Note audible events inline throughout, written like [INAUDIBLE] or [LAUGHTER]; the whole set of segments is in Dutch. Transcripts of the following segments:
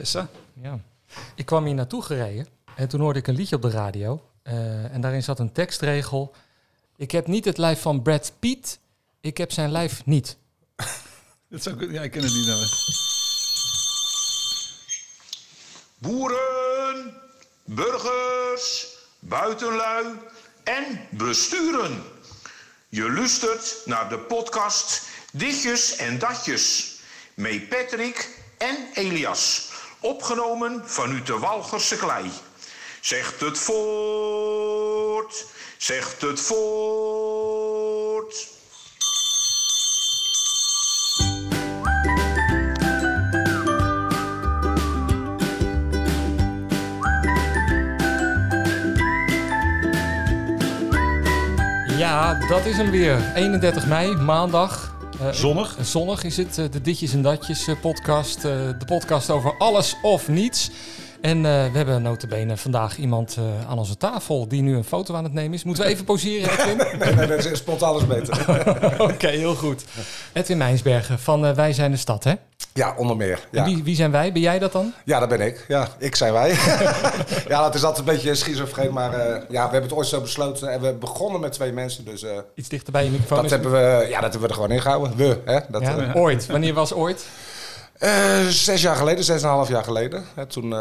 Sessa. Ja. Ik kwam hier naartoe gereden en toen hoorde ik een liedje op de radio. eh, en daarin zat een tekstregel. Ik heb niet het lijf van Brad Pitt, ik heb zijn lijf niet. [LAUGHS] Dat zou ik, ja, ik ken het niet. Nou. Boeren, burgers, buitenlui en besturen. Je luistert naar de podcast Ditjes en Datjes. Met Patrick en Elias. Opgenomen vanuit de Walgerse klei. Zegt het voort, zegt het voort. Ja, dat is hem weer. 31 mei, maandag. Eh, Zonnig. Zonnig is het, eh, de Ditjes en Datjes eh, podcast. de podcast over alles of niets. En we hebben notabene vandaag iemand aan onze tafel die nu een foto aan het nemen is. Moeten we even poseren, [LAUGHS] Edwin? Nee, nee, dat is spontaan is beter. [LAUGHS] Oké, heel goed. Edwin Mijnsbergen van Wij zijn de Stad, hè? Ja, onder meer. Ja, wie, wie zijn wij? Ben jij dat dan? ja dat ben ik. Ja, ik zijn wij. [LAUGHS] ja, dat is altijd een beetje schizofreen, maar eh, ja, we hebben het ooit zo besloten. En we begonnen met twee mensen, dus eh, Iets dichter bij je microfoon. dat is- hebben, we, ja, dat hebben we er gewoon ingehouden. We, hè. Dat, ja? eh, Ooit. Wanneer was ooit? zes jaar geleden, zes en een half jaar geleden. Hè, toen,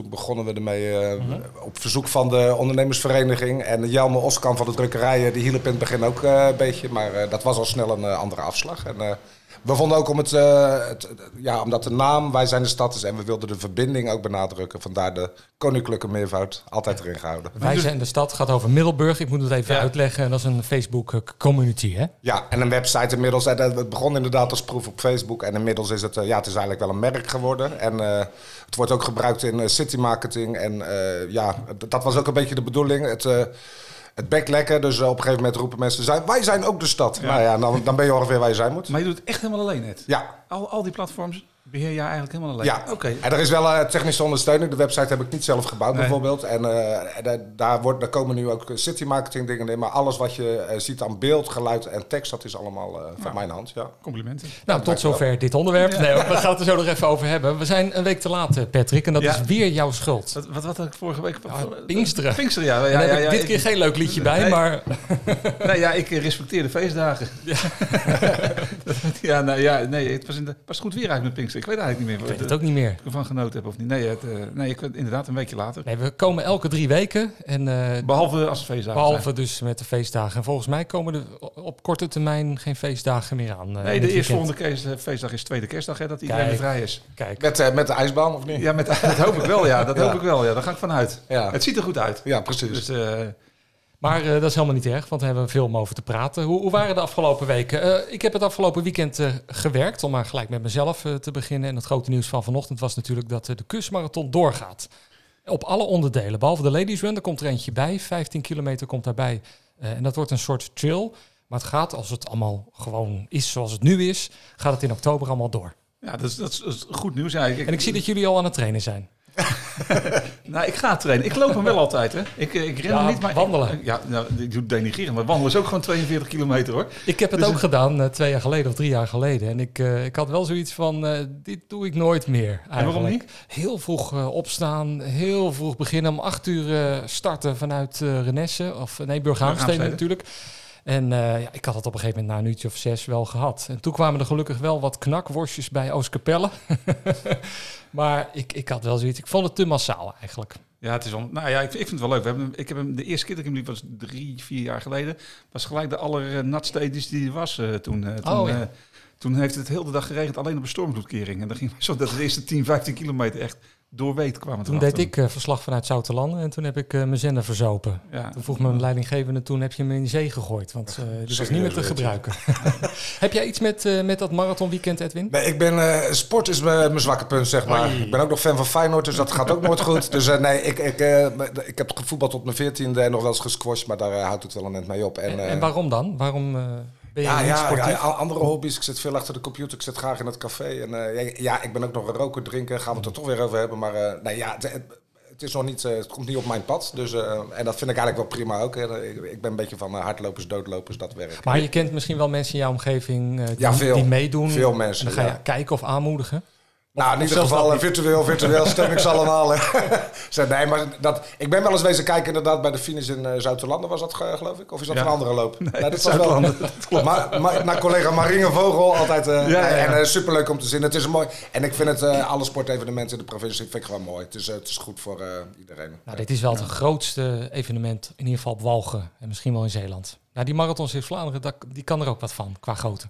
toen begonnen we ermee eh, op verzoek van de ondernemersvereniging. En Jelme Oskamp van de drukkerijen, die hielp in het begin ook eh, een beetje. Maar eh, dat was al snel een andere afslag. En, eh, we vonden ook om het, eh, het, ja, omdat de naam Wij zijn de stad is en we wilden de verbinding ook benadrukken. Vandaar de koninklijke meervoud altijd erin gehouden. Wij zijn de stad, gaat over Middelburg. Ik moet het even Ja. uitleggen. Dat is een Facebook community, hè? Ja, en een website inmiddels. En dat- het begon inderdaad als proef op Facebook. En inmiddels is het, ja, het is eigenlijk wel een merk geworden. En eh, het wordt ook gebruikt in eh, city marketing. En eh, ja, dat was ook een beetje de bedoeling. Het, eh het bekt lekker. Dus eh, op een gegeven moment roepen mensen, zijn, wij zijn ook de stad. Nou ja, dan, dan ben je ongeveer waar je zijn moet. Maar je doet het echt helemaal alleen, net. Ja, Al, al die platforms beheer jij eigenlijk helemaal alleen. ja. Oké. En er is wel eh, technische ondersteuning. De website heb ik niet zelf gebouwd Nee. bijvoorbeeld. En eh, eh, daar, wordt, daar komen nu ook city marketing dingen in. Maar alles wat je ziet aan beeld, geluid en tekst, dat is allemaal eh, van mijn hand. Ja. Complimenten. Nou, tot zover dit onderwerp. Nee, we gaan het er zo nog even over hebben. We zijn een week te laat, Patrick. En dat Ja. is weer jouw schuld. Wat, wat had ik vorige week? Pinksteren. Pinksteren, ja. ja, heb ik dit ik- keer geen leuk liedje bij, Nee. maar [LAUGHS] Nee, ja, ik respecteer de feestdagen. [LAUGHS] Ja, nou, ja nee, het was, in de, was het goed weer eigenlijk met Pinkster. Ik weet eigenlijk niet meer ik weet het ook niet meer. ik ervan genoten heb of niet. Nee, het, eh, nee ik inderdaad een weekje later. Nee, we komen elke drie weken. En, eh, Behalve als het feestdagen behalve dus met de feestdagen. En volgens mij komen er op korte termijn geen feestdagen meer aan. eh, Nee, de kerst, eh, feestdag is tweede kerstdag, hè, dat iedereen Kijk. vrij is. Kijk, Met, eh, met de ijsbaan of niet? Ja, met, [LAUGHS] dat hoop ik wel, ja. Dat Ja. hoop ik wel, ja. Daar ga ik vanuit. Ja, Het ziet er goed uit. ja precies. Dus eh, Maar eh, dat is helemaal niet erg, want we hebben veel om over te praten. Hoe, hoe waren de afgelopen weken? Eh, ik heb het afgelopen weekend eh, gewerkt, om maar gelijk met mezelf te beginnen. En het grote nieuws van vanochtend was natuurlijk dat de kustmarathon doorgaat. Op alle onderdelen, behalve de ladies run, er komt er eentje bij. 15 kilometer komt daarbij. En dat wordt een soort trail. Maar het gaat, als het allemaal gewoon is zoals het nu is, gaat het in oktober allemaal door. ja, dat is, dat, is, dat is goed nieuws eigenlijk. En ik zie dat jullie al aan het trainen zijn. [LAUGHS] Nou, ik ga trainen. Ik loop hem wel altijd, hè. Ik, eh, ik ren Ja, niet, maar... wandelen. ja, nou, ik doe denigreren, maar wandelen is ook gewoon 42 kilometer, hoor. Ik heb het Dus ook een- gedaan eh, twee jaar geleden of drie jaar geleden. En ik, eh, ik had wel zoiets van, dit doe ik nooit meer. Eigenlijk. waarom niet? Heel vroeg opstaan, heel vroeg beginnen. Om acht uur starten vanuit Renesse, of nee, Burghaamstede. natuurlijk. En eh, ja, ik had het op een gegeven moment na een uurtje of zes wel gehad. En toen kwamen er gelukkig wel wat knakworstjes bij Oostkapelle. [LAUGHS] maar ik, ik had wel zoiets, ik vond het te massaal eigenlijk. Ja, het is wel, nou ja, ik, ik vind het wel leuk. We hebben, ik heb hem de eerste keer dat ik hem liep was drie, vier jaar geleden. Was gelijk de allernatste editie die er was eh, toen. eh, toen, Oh, ja. toen heeft het heel de dag geregend alleen op een stormvloedkering. En dan ging zo dat de eerste 10, 15 kilometer echt doorweet kwamen. Toen deed ik eh, verslag vanuit Zoutelanden en toen heb ik eh, mijn zender verzopen. Ja. Toen vroeg mijn leidinggevende, toen heb je hem in de zee gegooid. Want eh die was niet meer te gebruiken. [LAUGHS] heb jij iets met, eh, met dat marathonweekend, Edwin? Nee, ik ben, eh, sport is mijn zwakke punt, zeg maar. Oei. Ik ben ook nog fan van Feyenoord, dus dat gaat ook nooit goed. Dus nee, ik, ik, eh, ik heb gevoetbald tot mijn veertiende en nog wel eens gesquashed, maar daar houdt het wel een net mee op. En, En, en waarom dan? Waarom eh, ben ja, ja, ja, andere hobby's. Ik zit veel achter de computer, ik zit graag in het café. En eh, ja, ik ben ook nog een roker, drinken, gaan we het er toch weer over hebben. Maar eh, nee, ja, het, is nog niet, eh, het komt niet op mijn pad. Dus, en dat vind ik eigenlijk wel prima ook. hè. Ik, ik ben een beetje van hardlopers, doodlopers, dat werkt. Maar je kent misschien wel mensen in jouw omgeving die, Ja, veel. die meedoen. Veel mensen, En dan ga je ja. kijken of aanmoedigen. Nou, in ieder zelfs geval eh, niet? virtueel, virtueel steun ik ze [LAUGHS] allemaal. [LAUGHS] hè. Zeg, nee, maar dat, ik ben wel eens wezen kijken inderdaad bij de finish in eh Zuid-Landen was dat ge- geloof ik? Of is dat Ja. een andere loop? Nee, dat was wel. Maar, maar naar collega Marine Vogel altijd. eh, Ja. En eh, superleuk om te zien. Het is mooi. En ik vind het eh, alle sportevenementen in de provincie vind ik gewoon mooi. Het is, eh, het is goed voor eh, iedereen. Nou, dit is wel het grootste evenement, in ieder geval op Walgen en misschien wel in Zeeland. Nou, die marathons in Vlaanderen, dat- die kan er ook wat van, qua grootte.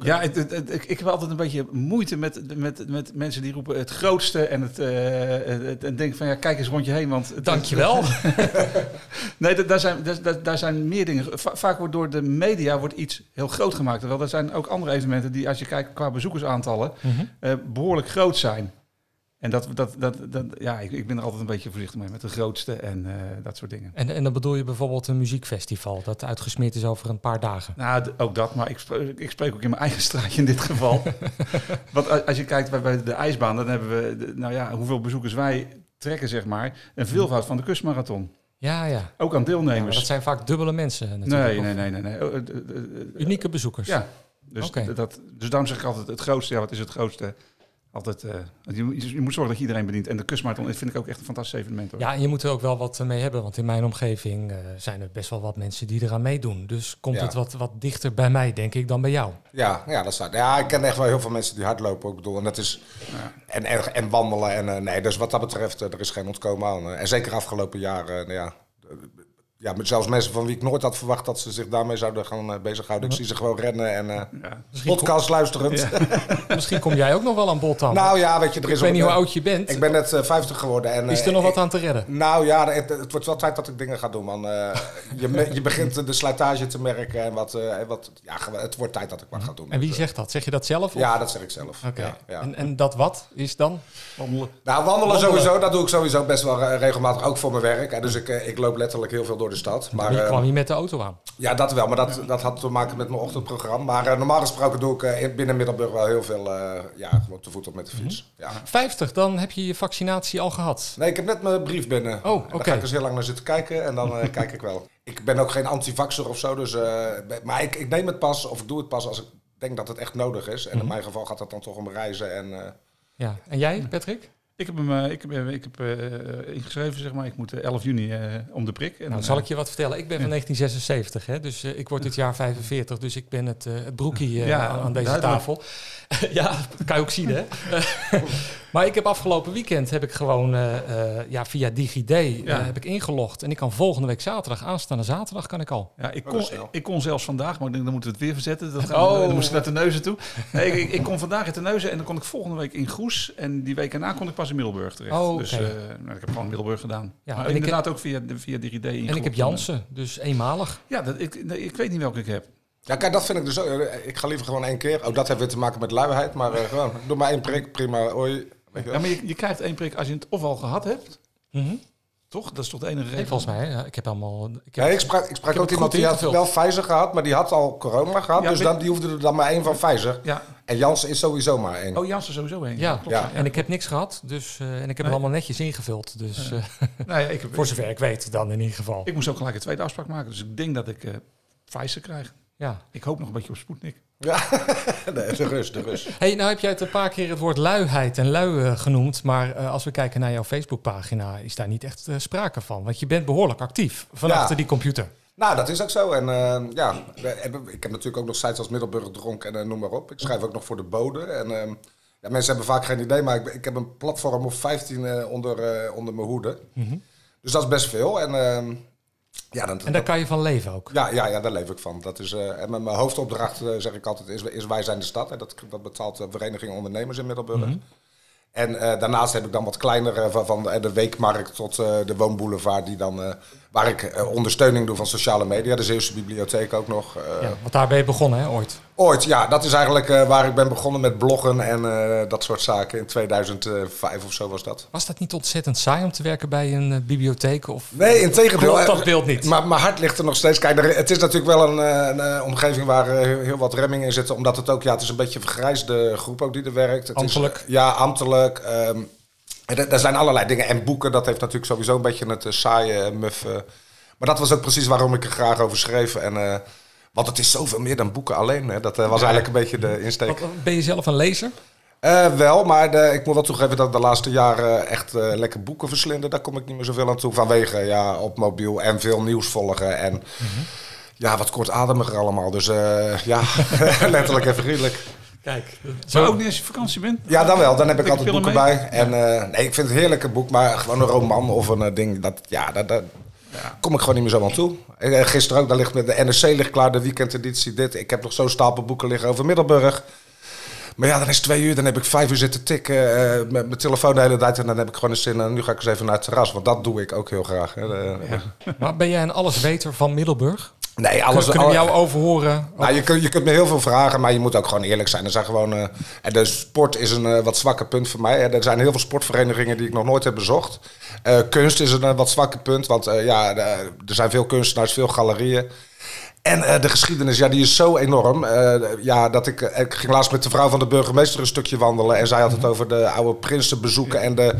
Ja, het, het- het- ik, ik heb altijd een beetje moeite met, met, met mensen die roepen het grootste en het, eh, en denk van ja, kijk eens rond je heen, want Dankjewel. [LAUGHS] Nee, da- daar zijn, daar- daar, zijn meer dingen. Va- vaak wordt door de media wordt iets heel groot gemaakt. Terwijl er zijn ook andere evenementen die, als je kijkt qua bezoekersaantallen, Mhm. eh, behoorlijk groot zijn. En dat, dat, dat, dat, ja, ik, ik ben er altijd een beetje voorzichtig mee met de grootste en eh, dat soort dingen. En, en dan bedoel je bijvoorbeeld een muziekfestival dat uitgesmeerd is over een paar dagen. Nou, ook dat, maar ik spreek, ik spreek ook in mijn eigen straatje in dit geval. [LAUGHS] Want als je kijkt bij, bij de ijsbaan, dan hebben we, nou ja, hoeveel bezoekers wij trekken, zeg maar, een veelvoud van de kustmarathon. Ja, ja. Ook aan Ja, deelnemers. dat zijn vaak dubbele mensen natuurlijk. nee, nee, nee, nee, nee. Oh, Unieke bezoekers. Ja, dus, Oké. dat, dus daarom zeg ik altijd het grootste. Ja, wat is het grootste? Altijd, eh, je, moet- je moet zorgen dat je iedereen bedient. En de kustmarathon vind ik ook echt een fantastisch evenement. Hoor. Ja, en je moet er ook wel wat mee hebben, want in mijn omgeving eh, zijn er best wel wat mensen die eraan meedoen. Dus komt Ja. het wat, wat dichter bij mij, denk ik, dan bij jou. Ja, ja, dat staat. Ja, ik ken echt wel heel veel mensen die hardlopen. Ik bedoel, en dat is. En, en, en wandelen. En, eh, nee, dus wat dat betreft, eh, er is geen ontkomen aan. eh. En zeker afgelopen jaar, eh, nou ja. Eh, Ja, met zelfs mensen van wie ik nooit had verwacht dat ze zich daarmee zouden gaan eh, bezighouden. Ik zie ze gewoon rennen en eh Ja. Misschien, podcast luisterend. [LAUGHS] misschien kom jij ook nog wel aan bod dan. Nou ja, weet je, er ik is weet niet hoe oud je bent. Ik ben net eh, 50 geworden. En, is eh, er nog ik- wat aan te redden? Nou ja, het, het wordt wel tijd dat ik dingen ga doen, man. Eh, je, je begint de slijtage te merken en wat, eh, en wat... Ja, het wordt tijd dat ik wat ga doen. En wie zegt dat? Zeg je dat zelf? of- eh, Ja, dat zeg ik zelf. Oké. Ja, ja. En, en dat wat is dan? Wandelen. Nou, wandelen, Wandelen. sowieso, dat doe ik sowieso best wel eh, regelmatig, ook voor mijn werk. En dus ik, eh, ik loop letterlijk heel veel door de stad. Maar, je eh, kwam hier met de auto aan. ja, dat wel, maar dat, dat had te maken met mijn ochtendprogramma. Maar eh, normaal gesproken doe ik eh, in- binnen Middelburg wel heel veel, eh, ja, gewoon te voet of met de fiets. Mhm. Ja. 50, dan heb je je vaccinatie al gehad. Nee, ik heb net mijn brief binnen. Oh, En Daar oké. ga ik dus heel lang naar zitten kijken en dan eh, [LAUGHS] kijk ik wel. Ik ben ook geen antivaxer of zo, dus, eh, maar ik, ik neem het pas of ik doe het pas als ik denk dat het echt nodig is. En Mhm. in mijn geval gaat het dan toch om reizen en... eh, Ja. En jij, Patrick? Ik heb hem eh, ik heb, eh, ik heb, eh, ingeschreven, zeg maar. Ik moet eh, 11 juni eh, om de prik. En Nou, dan, zal eh, ik je wat vertellen? Ik ben van 1976, hè? dus ik word dit jaar 45, dus ik ben het, het broekie Ja, aan, aan deze duidelijk. tafel. [LAUGHS] ja, dat kan je ook zien, hè? [LAUGHS] [LAUGHS] maar ik heb afgelopen weekend heb ik gewoon eh, eh, ja, via DigiD eh, Ja. heb ik ingelogd en ik kan volgende week zaterdag, aanstaande zaterdag, kan ik al. Ja, ik Oh, kon, ik kon zelfs vandaag, maar ik denk, dan moeten we het weer verzetten. Dat Oh. Dan moest ik naar Terneuzen toe. Nee, ik, ik, ik kon vandaag in Terneuzen en dan kon ik volgende week in Goes. En die week erna kon ik pas in Middelburg terecht. Oh, oké. Dus eh, nou, ik heb gewoon Middelburg gedaan. Ja, maar en ik inderdaad ook via, via DigiD En ik heb Jansen, dus eenmalig. Ja, dat, ik, nee, ik weet niet welke ik heb. Ja, kijk, dat vind ik dus ook. Ik ga liever gewoon één keer. Oh, dat heeft weer te maken met luiheid, maar eh, gewoon, doe maar één prik, prima. Hoi. Ja, maar je, je krijgt één prik als je het of al gehad hebt. Mhm. Toch? Dat is toch de enige Nee, reden? volgens mij, ja, ik heb allemaal... Ik heb, Nee, ik sprak, ik sprak ook het iemand die had wel Pfizer gehad, maar die had al corona gehad. Ja, dus dan, die hoefde er dan maar één van Pfizer. Ja. En Jans is sowieso maar één. Oh, Janssen sowieso heen. ja, klopt. Ja. en ik heb niks gehad, dus, eh, en ik heb het Nee. allemaal netjes ingevuld. Dus eh, [LAUGHS] Nou ja, ik, heb, voor zover ik weet dan in ieder geval. ik moest ook gelijk een tweede afspraak maken. Dus ik denk dat ik eh Pfizer krijg. Ja. Ik hoop nog een beetje op Sputnik. Ja, [LAUGHS] nee, de rust, de rust. Hey, nou heb jij het een paar keer het woord luiheid en lui eh, genoemd. Maar eh, als we kijken naar jouw Facebookpagina, is daar niet echt eh, sprake van. Want je bent behoorlijk actief van Ja. achter die computer. Nou, dat is ook zo. En ja, ik heb natuurlijk ook nog sites als Middelburg Dronk en noem maar op. Ik schrijf ook nog voor de Bode. En ehm, ja, mensen hebben vaak geen idee, maar ik, ik heb een platform of 15 eh, onder, onder mijn hoede. Dus dat is best veel. En, ehm, ja, dan, En daar kan je van leven ook. ja, ja, ja, daar leef ik van. Dat is, eh, en mijn mijn hoofdopdracht, eh, zeg ik altijd, is, is Wij zijn de stad. Hè. Dat, dat betaalt de Vereniging Ondernemers in Middelburg. En eh, daarnaast heb ik dan wat kleinere, van, van de, de weekmarkt tot de woonboulevard, die dan, waar ik eh, ondersteuning doe van sociale media. De Zeeuwse Bibliotheek ook nog. Ja, want daar ben je begonnen, hè, ooit. Ooit, ja, dat is eigenlijk eh, waar ik ben begonnen met bloggen en dat soort zaken. In 2005 of zo was dat. Was dat niet ontzettend saai om te werken bij een bibliotheek? Of... Nee, in tegendeel. Klopt dat beeld niet? Maar mijn hart ligt er nog steeds. Kijk, het is natuurlijk wel een, een omgeving waar heel, heel wat remmingen in zitten. Omdat het ook, ja, het is een beetje een vergrijsde groep ook die er werkt. Het is, ja, ambtelijk. ehm, er, zijn allerlei dingen. En boeken, dat heeft natuurlijk sowieso een beetje het eh, saaie, eh, muffe. Maar dat was ook precies waarom ik er graag over schreef. En, eh, want het is zoveel meer dan boeken alleen. Hè. Dat was eigenlijk een beetje de insteek. Ben je zelf een lezer? Wel, maar de, ik moet wel toegeven dat ik de laatste jaren echt eh, lekker boeken verslinden. Daar kom ik niet meer zoveel aan toe. Vanwege ja, op mobiel en veel nieuws volgen. En ja, wat kortademiger allemaal. Dus ja, [LAUGHS] letterlijk en figuurlijk. Kijk, Zo ook niet als je vakantie bent? Ja, dan wel. Dan heb ik altijd boeken mee? bij. En eh, nee, ik vind het een heerlijke boek, maar gewoon een roman of een eh, ding. Dat, ja, dat, dat kom ik gewoon niet meer zo aan toe. Eh, gisteren ook, daar ligt met de NRC ligt klaar, de weekendeditie dit. Ik heb nog zo'n stapel boeken liggen over Middelburg. Maar ja, dan is het twee uur, dan heb ik vijf uur zitten tikken eh, met mijn telefoon de hele tijd. En dan heb ik gewoon een zin, en nu ga ik eens even naar het terras. Want dat doe ik ook heel graag. Hè. De- maar ben jij een allesweter van Middelburg? Nee, Alles, kunnen we jou overhoren? Nou, je, kunt, je kunt me heel veel vragen, maar je moet ook gewoon eerlijk zijn. Er zijn gewoon, eh, en de sport is een eh, wat zwakke punt voor mij. Er zijn heel veel sportverenigingen die ik nog nooit heb bezocht. Eh, kunst is een eh, wat zwakke punt, want eh, ja, er zijn veel kunstenaars, veel galerieën. En eh, de geschiedenis, ja, die is zo enorm. eh, ja, dat ik, eh, ik ging laatst met de vrouw van de burgemeester een stukje wandelen. En zij had het over de oude prinsen bezoeken. En de,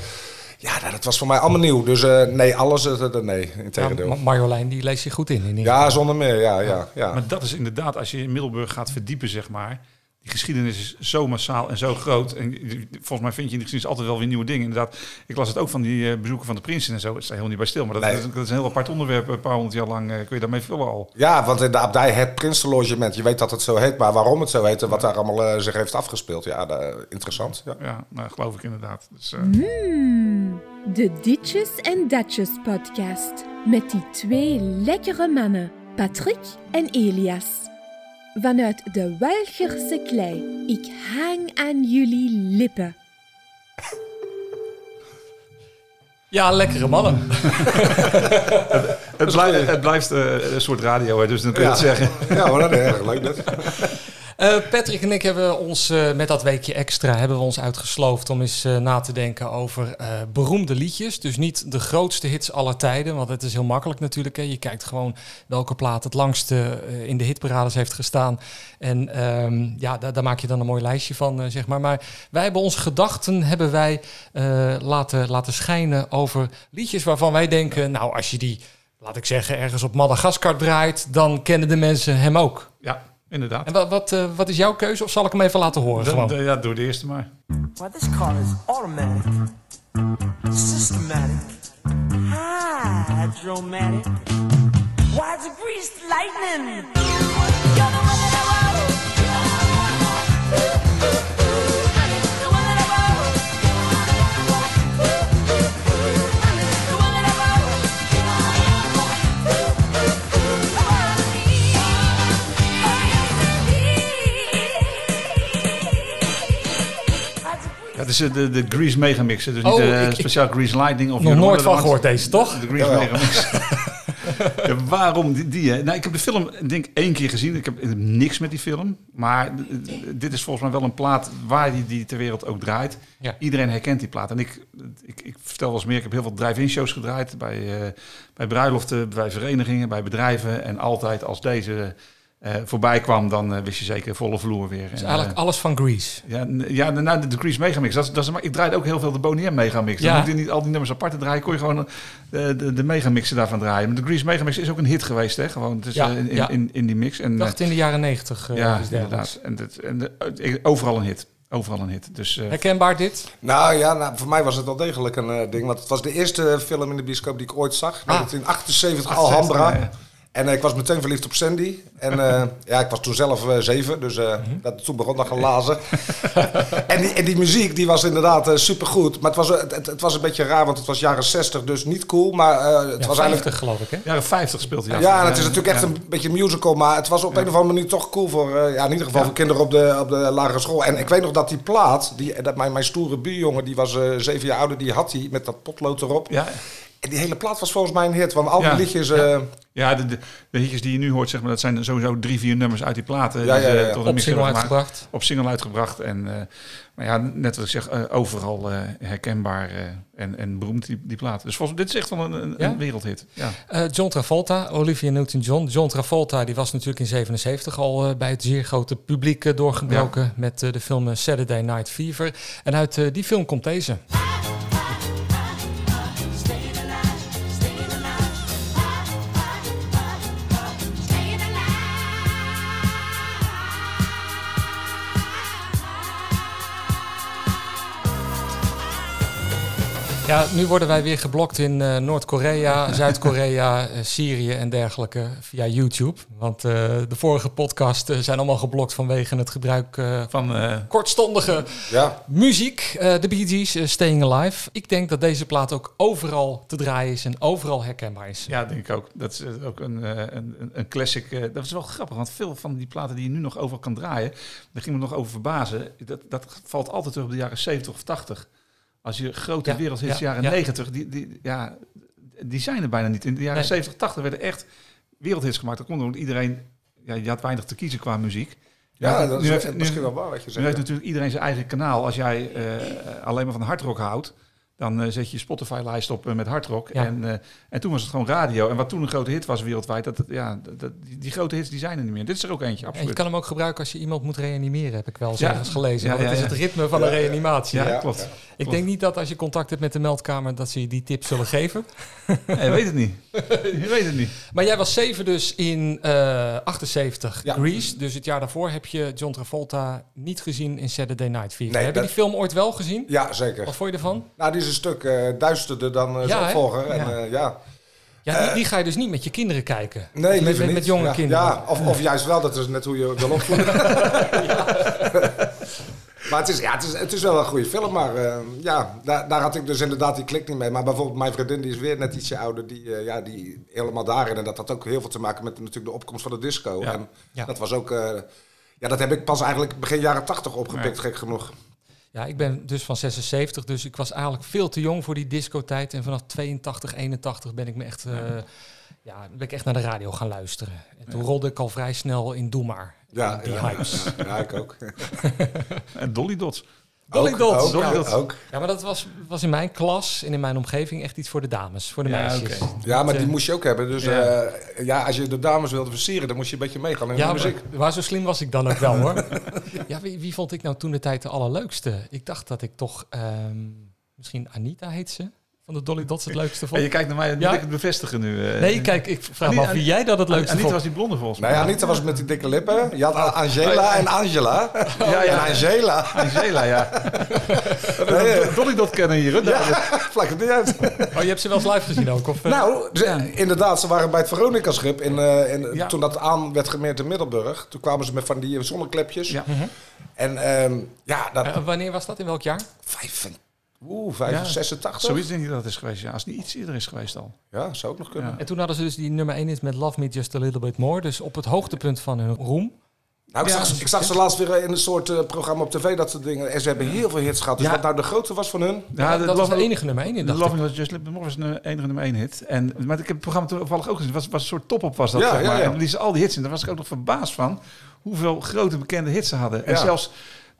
ja, nou, dat was voor mij allemaal nieuw. Dus eh, nee, alles, nee, in tegendeel. Ma- Marjolein, die leest je goed in. in ieder Ja, geval. zonder meer, ja, ja, ja. Maar dat is inderdaad, als je in Middelburg gaat verdiepen, zeg maar. Die geschiedenis is zo massaal en zo groot. En volgens mij vind je in de geschiedenis altijd wel weer nieuwe dingen. Inderdaad, ik las het ook van die eh, bezoeken van de prinsen en zo. Het staat helemaal niet bij stil. Maar dat, Nee. dat, is, dat is een heel apart onderwerp. Een paar honderd jaar lang eh, kun je daarmee vullen al. Ja, want in de abdij het Prinsenlogement, je weet dat het zo heet, maar waarom het zo heet en wat daar allemaal eh, zich heeft afgespeeld, ja, dat- interessant. Ja. Ja, nou, geloof ik inderdaad. Dus, eh, Hmm, de Ditjes en Datjes podcast. Met die twee lekkere mannen, Patrick en Elias. Vanuit de Welgerse klei. Ik hang aan jullie lippen. Ja, lekkere mannen. [LAUGHS] het, blijft, het blijft eh, een soort radio, hè, dus dan kun je het zeggen. Ja, maar dat is erg leuk. Eh, Patrick en ik hebben ons eh, met dat weekje extra hebben we ons uitgesloofd om eens eh, na te denken over beroemde liedjes. Dus niet de grootste hits aller tijden, want het is heel makkelijk natuurlijk. Hè. Je kijkt gewoon welke plaat het langste in de hitparades heeft gestaan. En ehm, ja, daar, maak je dan een mooi lijstje van, zeg maar. Maar wij hebben onze gedachten hebben wij, laten, laten schijnen over liedjes waarvan wij denken, nou als je die, laat ik zeggen, ergens op Madagaskar draait, dan kennen de mensen hem ook. Ja, inderdaad. En wat, wat, eh, wat is jouw keuze? Of zal ik hem even laten horen? Gewoon? ja, doe de eerste maar. Well, this car is automatic, systematic, hydromatic. A greased lightning? You're the one that I het is eh, de, de Grease Megamix. Dus niet Oh, de ik- ik- speciaal Grease Lightning. Of Nog nooit van gehoord deze, toch? De Grease Jawel. Megamix. [LAUGHS] ja, waarom die? die hè? Nou, ik heb de film denk ik één keer gezien. Ik heb eh, niks met die film. Maar eh, dit is volgens mij wel een plaat waar die, die ter wereld ook draait. Ja. Iedereen herkent die plaat. En ik, ik, ik vertel wel eens meer, ik heb heel veel drive-in shows gedraaid. Bij, eh, bij bruiloften, bij verenigingen, bij bedrijven. En altijd als deze eh, voorbij kwam, dan eh, wist je zeker volle vloer weer. Dus En, eigenlijk eh, alles van Grease. ja, ja de, nou, de, de Grease Megamix. Dat is, dat is, maar ik draaide ook heel veel de Boney M Megamix. Ja. Dan hoefde je niet al die nummers apart te draaien. Kon je gewoon eh, de, de, de Megamixen daarvan draaien. Maar de Grease Megamix is ook een hit geweest, hè? Gewoon het is, Ja, eh, in, ja. in, in die mix. En, Ik eh, dacht in de jaren negentig. eh, ja, inderdaad. En, dit, en de, eh, overal een hit. Overal een hit. Dus eh, Herkenbaar dit? Nou ja, nou, voor mij was het wel degelijk een eh, ding, want het was de eerste film in de bioscoop die ik ooit zag. Ah. 1978, 78, Alhambra. ja, ja. En eh, ik was meteen verliefd op Sandy. En eh, [LAUGHS] ja, ik was toen zelf eh, zeven, dus eh, dat, toen begon dat gelazen. [LAUGHS] en, die, en die muziek die was inderdaad super supergoed. Maar het was, het, was een beetje raar, want het was jaren 60, dus niet cool. Maar eh, het Ja, was 50 eigenlijk... geloof ik, hè? jaren 50 speelt hij. Ja, en het is natuurlijk echt een beetje musical, maar het was op een of andere manier toch cool voor, eh, ja, in ieder geval voor kinderen op de, op de lagere school. En ik weet nog dat die plaat, die, dat mijn, mijn stoere buurjongen, die was zeven jaar ouder, die had die met dat potlood erop. Ja, En die hele plaat was volgens mij een hit, want al die Ja. liedjes... eh, ja de, de, de hitjes die je nu hoort, zeg maar, dat zijn sowieso drie, vier nummers uit die platen. Ja, die ze ja, ja. tot een Op single gemaakt. uitgebracht. Op single uitgebracht. En, eh, maar ja, net wat ik zeg, eh, overal eh, herkenbaar eh, en, en beroemd die, die platen. Dus volgens dit is echt wel een, een, Ja? een wereldhit. Ja. Eh, John Travolta, Olivia Newton-John. John Travolta die was natuurlijk in 77 al bij het zeer grote publiek doorgebroken met eh, de film Saturday Night Fever. En uit die film komt deze. Ja, nu worden wij weer geblokt in eh, Noord-Korea, [LAUGHS] Zuid-Korea, eh, Syrië en dergelijke via YouTube. Want eh, de vorige podcast zijn allemaal geblokt vanwege het gebruik eh, van eh, kortstondige Ja, muziek. Eh, De Bee Gees, Staying Alive. Ik denk dat deze plaat ook overal te draaien is en overal herkenbaar is. ja, denk ik ook. Dat is ook een, eh, een, een- een classic. dat is wel grappig, want veel van die platen die je nu nog overal kan draaien, daar ging me nog over verbazen. Dat, dat valt altijd terug op de jaren 70 of 80. Als je grote Ja, wereldhits, ja, jaren ja. 90, die, die, ja, die zijn er bijna niet. In de jaren Nee. 70, 80 werden echt wereldhits gemaakt. Dat kon omdat iedereen, ja, je had weinig te kiezen qua muziek. ja Nu dat nu is heeft- nu- misschien wel waar wat je Nu zegt. heeft ja. natuurlijk iedereen zijn eigen kanaal. Als jij eh, alleen maar van hardrock houdt, dan eh, zet je je Spotify-lijst op eh, met hardrock. Ja. En, eh, en toen was het gewoon radio. En wat toen een grote hit was wereldwijd, dat, dat- ja, dat, die, die grote hits die zijn er niet meer. Dit is er ook eentje, En je absoluut. kan hem ook gebruiken als je iemand moet reanimeren, heb ik wel eens Ja. ergens gelezen. Ja, Want het ja, is het ritme van een reanimatie. ja, Ja, klopt. ja. Ik denk niet dat als je contact hebt met de meldkamer dat ze je die tip zullen geven. [LAUGHS] Je weet het niet. je weet het niet. Maar jij was zeven dus in eh 78 Ja. Grease. Dus het jaar daarvoor heb je John Travolta niet gezien in Saturday Night Fever. Nee, heb je die film ooit wel gezien? Ja, zeker. Wat vond je ervan? Nou, die is een stuk eh, duisterder dan eh Ja, zijn opvolger. En, Ja. eh, ja. Ja, die, die ga je dus niet met je kinderen kijken. Nee, met, met, niet. met jonge ja. kinderen. Ja, of, of juist wel, dat is net hoe je wil opvoeden. [LAUGHS] [LAUGHS] maar het is, ja, het, is, het is wel een goede film, maar ja, daar, daar had ik dus inderdaad die klik niet mee. Maar bijvoorbeeld mijn vriendin, die is weer net ietsje ouder, die, ja, die helemaal daarin. En dat had ook heel veel te maken met natuurlijk de opkomst van de disco. Ja. En Ja. dat was ook, ja, dat heb ik pas eigenlijk begin jaren tachtig opgepikt, gek genoeg. Ja, ik ben dus van 76, dus ik was eigenlijk veel te jong voor die discotijd. En vanaf 82, 81 ben ik me echt, eh, ja, ben ik echt naar de radio gaan luisteren. En toen rolde ik al vrij snel in Doe Maar. Ja, die ja, hypes. Ja, ja, ik ook. [LAUGHS] [LAUGHS] En Dolly Dots. Dolly Ook, Dots. Ook, Dots. ook. Ja, maar dat was, was in mijn klas en in mijn omgeving echt iets voor de dames, voor de Ja, meisjes. Ja, maar eh, die moest je ook hebben. Dus Ja. ja, ja als je de dames wilde versieren, dan moest je een beetje meegaan in Ja, de maar, muziek. maar zo slim was ik dan ook wel hoor. [LAUGHS] ja, wie, wie vond ik nou toen de tijd de allerleukste? Ik dacht dat ik toch, ehm, misschien Anita heet ze, van de Dolly Dots het leukste En vond. je kijkt naar mij, moet Ja? ik het bevestigen nu? eh. Nee, kijk, ik vraag me af wie jij dat het leukste Anita vond. was die blonde volgens mij. Nee, Anita was met die dikke lippen. Je had Angela en Angela. Ja, ja. En Angela. Angela, ja. [LAUGHS] Nee, Dolly Dot kennen hier. hè? ja, [LAUGHS] vlak het niet uit. Oh, je hebt ze wel eens live gezien ook? Of, eh? Nou, ze- inderdaad, ze waren bij het Veronica-schip. In, eh, in, Ja. Toen dat aan werd gemeerd in Middelburg. Toen kwamen ze met van die zonneklepjes. Ja. En ehm, ja, dat... Wanneer was dat? In welk jaar? Vijf, oeh, vijf, Ja. 86? Zoiets denk ik dat het is geweest, ja. Als het niet iets eerder is geweest al. Ja, zou ook nog kunnen. En toen hadden ze dus die nummer 1 is met Love Me Just A Little Bit More. Dus op het hoogtepunt van hun roem. Nou, ik, Ja, zag, ik zag ze laatst weer in een soort eh, programma op tv, dat soort dingen. En ze hebben heel veel hits gehad. Dus Ja. wat nou de grootste was van hun... Ja, dat was de enige nummer 1 in, De dacht Love. Me Was Just Little More was een enige nummer 1 hit. En, maar ik heb het programma toevallig ook gezien. Het was, was een soort top-op was dat, Ja, zeg ja, maar. ja. En die ze al die hits in. Daar was ik ook nog verbaasd van. Hoeveel grote bekende hits ze hadden. En Ja. zelfs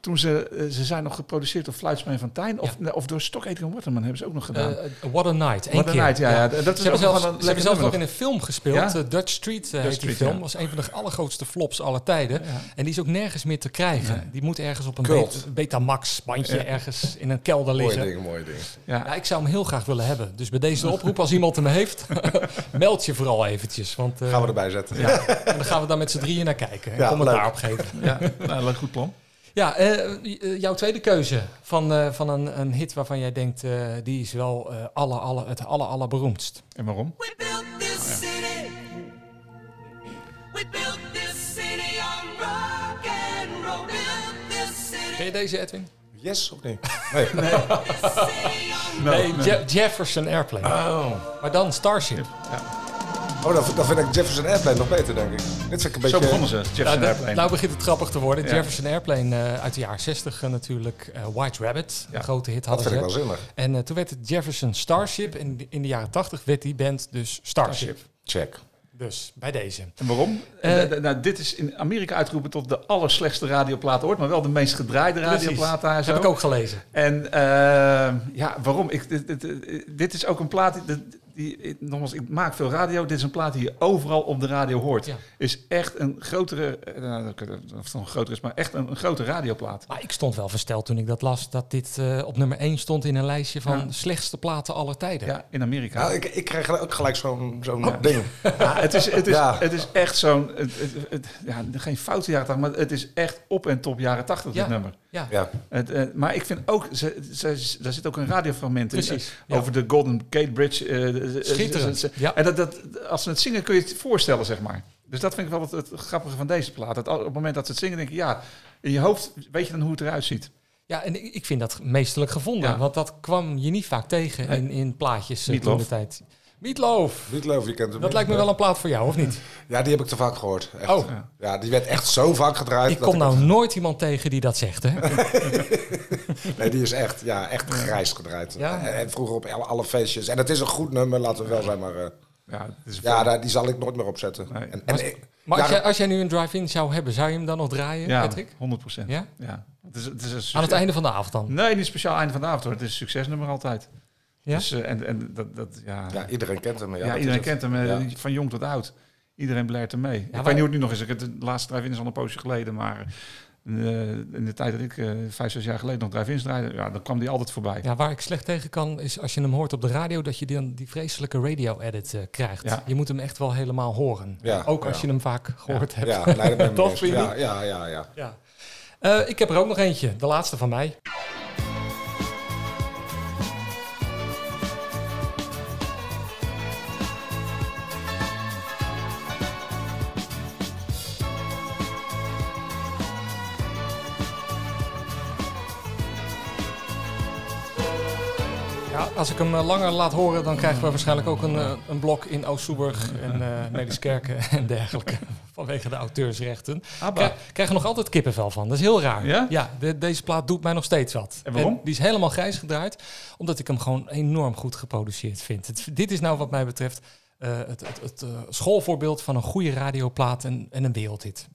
toen ze... eh, Ze zijn nog geproduceerd door Fluitsman van Tijn. Of, of door Stock Aitken Waterman hebben ze ook nog gedaan. Eh, What a Night, één What a keer. Night, ja, ja. Dat is Ze hebben zelfs, een ze lekker hebben zelfs nog in een film gespeeld. Ja? eh, Dutch Street eh, heet die film. ja. was een van de allergrootste flops aller tijden. Ja. En die is ook nergens meer te krijgen. Nee. Die moet ergens op een Betamax bandje Ja. ergens in een kelder Mooie liggen. dingen, mooie dingen. Ja. Ja, ik zou hem heel graag willen hebben. Dus bij deze oproep, als iemand hem heeft, [LAUGHS] meld je vooral eventjes. Want eh, Gaan we erbij zetten. Ja. en dan gaan we daar met z'n drieën naar kijken. En Ja, commentaar op geven. Ja, nou, leuk goed plan. Ja, eh, eh, jouw tweede keuze van, eh, van een, een hit waarvan jij denkt, eh, die is wel eh alle, alle, het aller, allerberoemdst. En waarom? We built this city. We built this city on rock and roll. Built this city. Ken je deze, Edwin? Yes of? Nee. [LAUGHS] Nee, Je- Jefferson Airplane. Oh. Maar dan Starship. Oh, dan, dan vind ik Jefferson Airplane nog beter, denk ik. Dit vind ik een beetje... Zo begonnen ze, Jefferson Nou, dat- Airplane. nou begint het grappig te worden. Ja. Jefferson Airplane eh, uit de jaren 60 eh, natuurlijk. eh, White Rabbit, Ja. een grote hit Dat hadden vind ik ze. wel zinnig. En eh, toen werd het Jefferson Starship. En in de- in de jaren 80 werd die band dus Starship. Check. Dus bij deze. En waarom? Nou, dit is in Amerika uitgeroepen tot de allerslechtste radioplaat ooit, maar wel de meest gedraaide radioplaat daar. Dat Zo. heb ik ook gelezen. En ja, waarom? Ik, dit, dit, dit is ook een plaat, die, ik- nogmaals, ik maak veel radio. Dit is een plaat die je overal op de radio hoort. Ja. Is echt een grotere, eh, nou, of het nog groter is, maar echt een, een grote radioplaat. Maar ik stond wel versteld toen ik dat las, dat dit eh, op nummer 1 stond in een lijstje van Ja. slechtste platen aller tijden. Ja, in Amerika. Nou, ik, ik kreeg ook gelijk zo'n zo'n Oh. ding. [LAUGHS] Ja, het, is, het, is, Ja. het is echt zo'n... Het, het, het- ja, geen foute jaren 80, maar het is echt op en top jaren 80, Ja. dit nummer. Ja. Ja. Het, eh, maar ik vind ook, ze, ze, daar zit ook een radiofragment in. Precies, eh, ja. Over de Golden Gate Bridge. Schitterend, ja. En dat, dat, als ze het zingen kun je het voorstellen, zeg maar. Dus dat vind ik wel het, het grappige van deze plaat. Dat op het moment dat ze het zingen, denk je, ja, in je hoofd weet je dan hoe het eruit ziet. Ja, en ik vind dat meesterlijk gevonden. Ja. Want dat kwam je niet vaak tegen Nee. in, in plaatjes eh, toen de tijd. Meatloaf. Meatloaf, je kent hem. Dat lijkt me wel een plaat voor jou, of niet? [LAUGHS] Ja, die heb ik te vaak gehoord. Echt. Oh. Ja, die werd echt zo vaak gedraaid. Ik dat kom nou nooit iemand tegen die dat zegt, hè? [LAUGHS] Nee, die is echt, ja, echt grijs gedraaid. Ja. En, vroeger op alle, alle feestjes. En het is een goed nummer, laten we wel zijn. Maar eh, Ja, is ja, daar, die zal ik nooit meer opzetten. Nee. En, en, Maar- ik- Maar als ja, jij, als jij nu een drive-in zou hebben, zou je hem dan nog draaien, ja, Patrick? 100 procent. Ja? Ja. Het is, het is een Aan het einde van de avond dan? Nee, niet speciaal einde van de avond hoor. Het is een succesnummer altijd. Ja? Dus, eh, en, en dat, dat, ja, ja, iedereen kent hem. Ja, Ja, iedereen het. kent hem, eh, Ja. van jong tot oud. Iedereen blijft er mee. ik waar- weet niet hoe het nu nog is. Ik heb de laatste drive-in is al een poosje geleden, maar eh, in de tijd dat ik eh, vijf, zes jaar geleden nog drive-ins draaide, ja, dan kwam die altijd voorbij. Ja, waar ik slecht tegen kan, is als je hem hoort op de radio, dat je dan die vreselijke radio-edit eh, krijgt. Ja. Je moet hem echt wel helemaal horen. Ja, Ook als je hem vaak gehoord hebt. Ja, nee, dat [LAUGHS] Toch, ja, ja, ja, ja. Ja. Eh, ik heb er ook nog eentje, de laatste van mij. Als ik hem eh, langer laat horen, dan krijgen we waarschijnlijk ook een, eh, een blok in Oost-Soeburg en eh Mediskerken [LAUGHS] en dergelijke. [LAUGHS] Vanwege de auteursrechten. Abba. krijg, er nog altijd kippenvel van. Dat is heel raar. Ja? de- deze plaat doet mij nog steeds wat. En waarom? die is helemaal grijs gedraaid, omdat ik hem gewoon enorm goed geproduceerd vind. Het, dit is nou wat mij betreft het, het, het schoolvoorbeeld van een goede radioplaat en, en een wereldhit.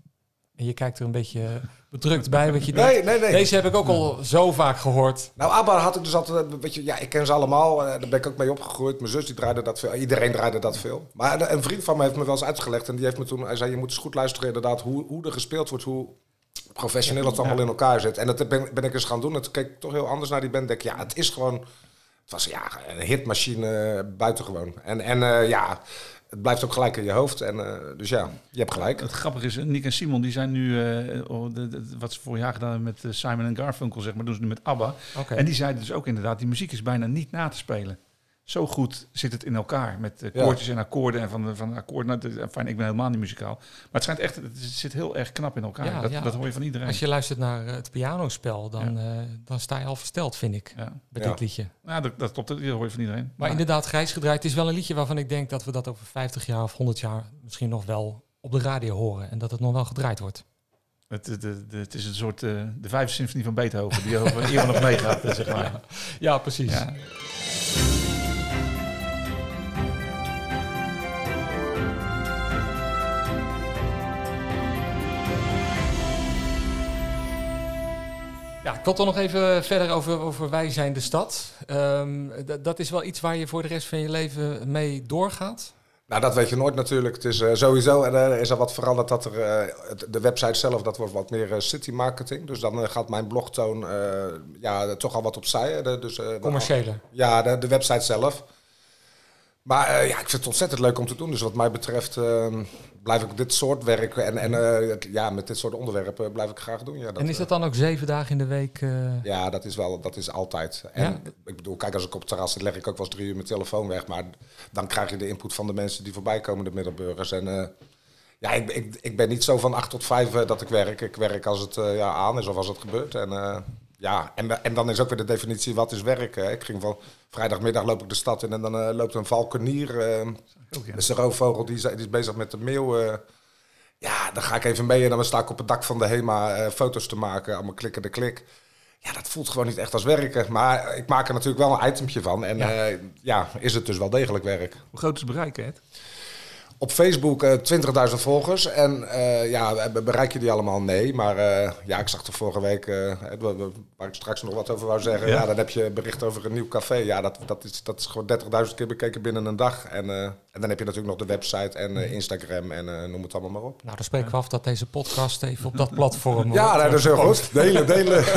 En je kijkt er een beetje eh, bedrukt bij, wat je denkt. Nee, nee. Deze heb ik ook al zo vaak gehoord. Nou, ABBA had ik dus altijd, eh, weet je, ja, ik ken ze allemaal. eh, Daar ben ik ook mee opgegroeid. Mijn zus die draaide dat veel. Iedereen draaide dat veel. Maar een- een vriend van me heeft me wel eens uitgelegd. En die heeft me toen, hij zei, je moet eens goed luisteren inderdaad hoe, hoe er gespeeld wordt. Hoe professioneel het allemaal in elkaar zit. En dat ben, ben ik eens gaan doen. En toen keek ik toch heel anders naar die band. Denk, ik, ja, het is gewoon, het was ja, een hitmachine eh, buitengewoon. En, en eh, ja, het blijft ook gelijk in je hoofd. En, eh, dus ja, je hebt gelijk. Het grappige is, Nick en Simon, die zijn nu, eh, oh, de, de- wat ze vorig jaar gedaan hebben met eh, Simon en Garfunkel, zeg maar, doen ze nu met ABBA. Oké. En die zeiden dus ook inderdaad, die muziek is bijna niet na te spelen. Zo goed zit het in elkaar met eh, Ja. koortjes en akkoorden en van de, van de akkoorden. Nou, fijn, ik ben helemaal niet muzikaal. Maar het schijnt echt, het zit heel erg knap in elkaar. Ja, dat, ja. dat hoor je van iedereen. Als je luistert naar eh, het pianospel, dan, eh, dan sta je al versteld, vind ik, Ja. bij Ja. dit liedje. Nou, dat, dat klopt, dat hoor je van iedereen. Maar inderdaad, grijs gedraaid het is wel een liedje waarvan ik denk dat we dat over 50 jaar of 100 jaar misschien nog wel op de radio horen. En dat het nog wel gedraaid wordt. Het, het, het, het is een soort, eh, de vijfde symfonie van Beethoven, die over iemand nog meegaat, zeg maar. [LAUGHS] Ja, precies. Ja. Ja, ik nog even verder over, over Wij zijn de stad. Ehm, dat is wel iets waar je voor de rest van je leven mee doorgaat. Nou, dat weet je nooit natuurlijk. Het is eh, sowieso, er is al wat veranderd, dat er, eh, de website zelf, dat wordt wat meer eh, city marketing. Dus dan eh, gaat mijn blogtoon eh, ja, toch al wat opzij. eh, dus, eh, Commerciële. Ja, de, de website zelf. Maar eh, ja, ik vind het ontzettend leuk om te doen. Dus wat mij betreft eh, blijf ik dit soort werk en, en eh, het- ja, met dit soort onderwerpen blijf ik graag doen. Ja, dat, en is eh, dat dan ook zeven dagen in de week? ja, dat is wel, dat is altijd. En Ja? ik bedoel, kijk, als ik op het terras zit, leg ik ook wel eens drie uur mijn telefoon weg. Maar dan krijg je de input van de mensen die voorbij komen, de middelburgers. En ja, ik, ik, ik ben niet zo van acht tot vijf dat ik werk. Ik werk als het ja, aan is of als het gebeurt. En ja, en, en dan is ook weer de definitie, wat is werk? hè? Ik ging van vrijdagmiddag loop ik de stad in en dan eh, loopt een valkenier. eh Ook, ja. dat is een roofvogel, die is, die is bezig met de meeuw. eh. ja, dan ga ik even mee en dan sta ik op het dak van de HEMA eh, foto's te maken. Allemaal klikken de klik. Ja, dat voelt gewoon niet echt als werken. Maar ik maak er natuurlijk wel een itempje van. En Ja. ja, ja is het dus wel degelijk werk. Hoe groot is het bereik, hè? Op Facebook eh 20.000 volgers. En eh, ja, be- bereik je die allemaal? Nee. Maar eh, ja, ik zag er vorige week, eh, waar ik straks nog wat over wou zeggen. Ja. Ja, dan heb je bericht over een nieuw café. Ja, dat, dat, is, dat is gewoon 30.000 keer bekeken binnen een dag. En, eh, en dan heb je natuurlijk nog de website en Instagram en eh, noem het allemaal maar op. Nou, dan spreken we af dat deze podcast even op dat platform Ja, nee, dat is heel goed. Delen, delen. [LAUGHS]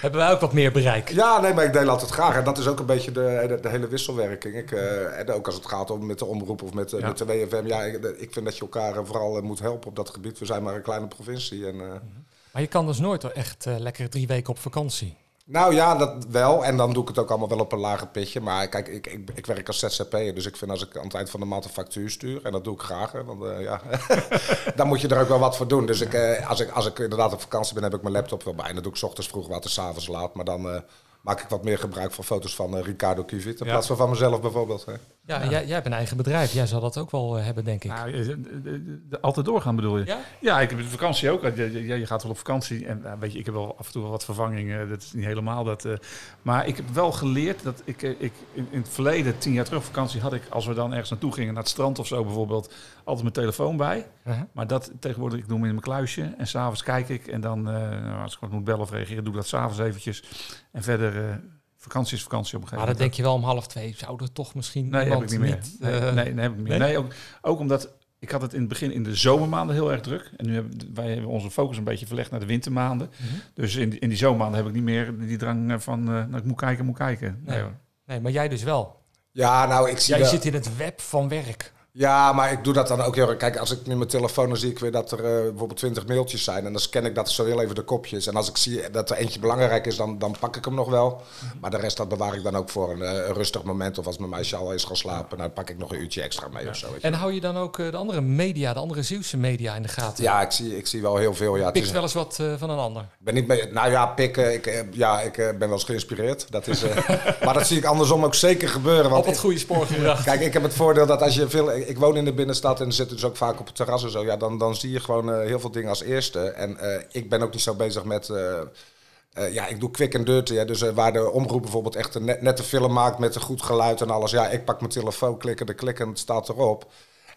Hebben wij ook wat meer bereik. Ja, nee, maar ik deel altijd graag. En dat is ook een beetje de, de, de hele wisselwerking. Ik, eh, en ook als het gaat om met de omroep of met, eh, Ja. met de WFM. Ja, ik, ik vind dat je elkaar eh, vooral moet helpen op dat gebied. We zijn maar een kleine provincie. En, Maar je kan dus nooit echt lekker drie weken op vakantie. Nou ja, dat wel. En dan doe ik het ook allemaal wel op een lager pitje. Maar kijk, ik, ik, ik werk als ZZP'er. Dus ik vind als ik aan het eind van de maand een factuur stuur... en dat doe ik graag, hè, want eh, ja, [LAUGHS] dan moet je er ook wel wat voor doen. Dus ik, eh, als, ik, als ik inderdaad op vakantie ben, heb ik mijn laptop wel bij. En dat doe ik 's ochtends vroeg wat en 's avonds laat. Maar dan eh, maak ik wat meer gebruik van foto's van Ricardo Kivit... in Ja. plaats van van mezelf bijvoorbeeld. Hè. Ja, Jij, jij hebt een eigen bedrijf. Jij zal dat ook wel eh, hebben, denk ik. Nou, eh, de- altijd doorgaan bedoel je? Ja? Ja, ik heb de vakantie ook. Je, je, gaat wel op vakantie. En eh, weet je, ik heb wel af en toe wel wat vervangingen. Dat is niet helemaal dat. eh, maar ik heb wel geleerd dat ik, eh, ik in, het verleden, tien jaar terug vakantie, had ik, als we dan ergens naartoe gingen, naar het strand of zo bijvoorbeeld, altijd mijn telefoon bij. Uh-huh. Maar dat tegenwoordig, ik doe hem in mijn kluisje. En s'avonds kijk ik. En dan, eh, nou, als ik wat moet bellen of reageren, doe ik dat s'avonds eventjes. En verder, eh, vakantie is vakantie op een Maar gegeven dan moment. denk je wel om half twee. Zou er toch misschien Nee, heb ik niet meer. niet... nee, eh, nee, nee, heb ik niet meer. nee? Nee, ook, ook omdat ik had het in het begin in de zomermaanden heel erg druk. En nu hebben wij hebben onze focus een beetje verlegd naar de wintermaanden. Mhm. Dus in, die- in die zomermaanden heb ik niet meer die drang eh, van, eh, nou, ik moet kijken, moet kijken. Nee, Nee. maar jij dus wel. Ja, nou, ik zie Jij wel- zit in het web van werk. Ja, maar ik doe dat dan ook heel erg. Kijk, als ik nu mijn telefoon dan zie ik weer dat er eh, bijvoorbeeld 20 mailtjes zijn. En dan scan ik dat zo heel even de kopjes. En als ik zie dat er eentje belangrijk is, dan, dan pak ik hem nog wel. Maar de rest dat bewaar ik dan ook voor een, eh, een rustig moment. Of als mijn meisje al is gaan slapen, dan pak ik nog een uurtje extra mee of zo. En hou je dan ook eh, de andere media, de andere Zeeuwse media in de gaten? Ja, ik zie, ik zie wel heel veel. Ja, is, wel eens wat van een ander. ben niet mee, nou ja, pikken. Ik, ja, ik ben wel eens geïnspireerd. Dat is, [LAUGHS] maar dat zie ik andersom ook zeker gebeuren. Want Op het goede spoor gebracht. Kijk, ik heb het voordeel dat als je veel... Ik woon in de binnenstad en zit dus ook vaak op het terras en zo. Ja, dan, dan zie je gewoon eh, heel veel dingen als eerste. En eh, ik ben ook niet zo bezig met... eh, ja, ik doe quick and dirty. Hè, dus waar de omroep bijvoorbeeld echt een net, nette film maakt met een goed geluid en alles. Ja, ik pak mijn telefoon, klikken, de klik en het staat erop.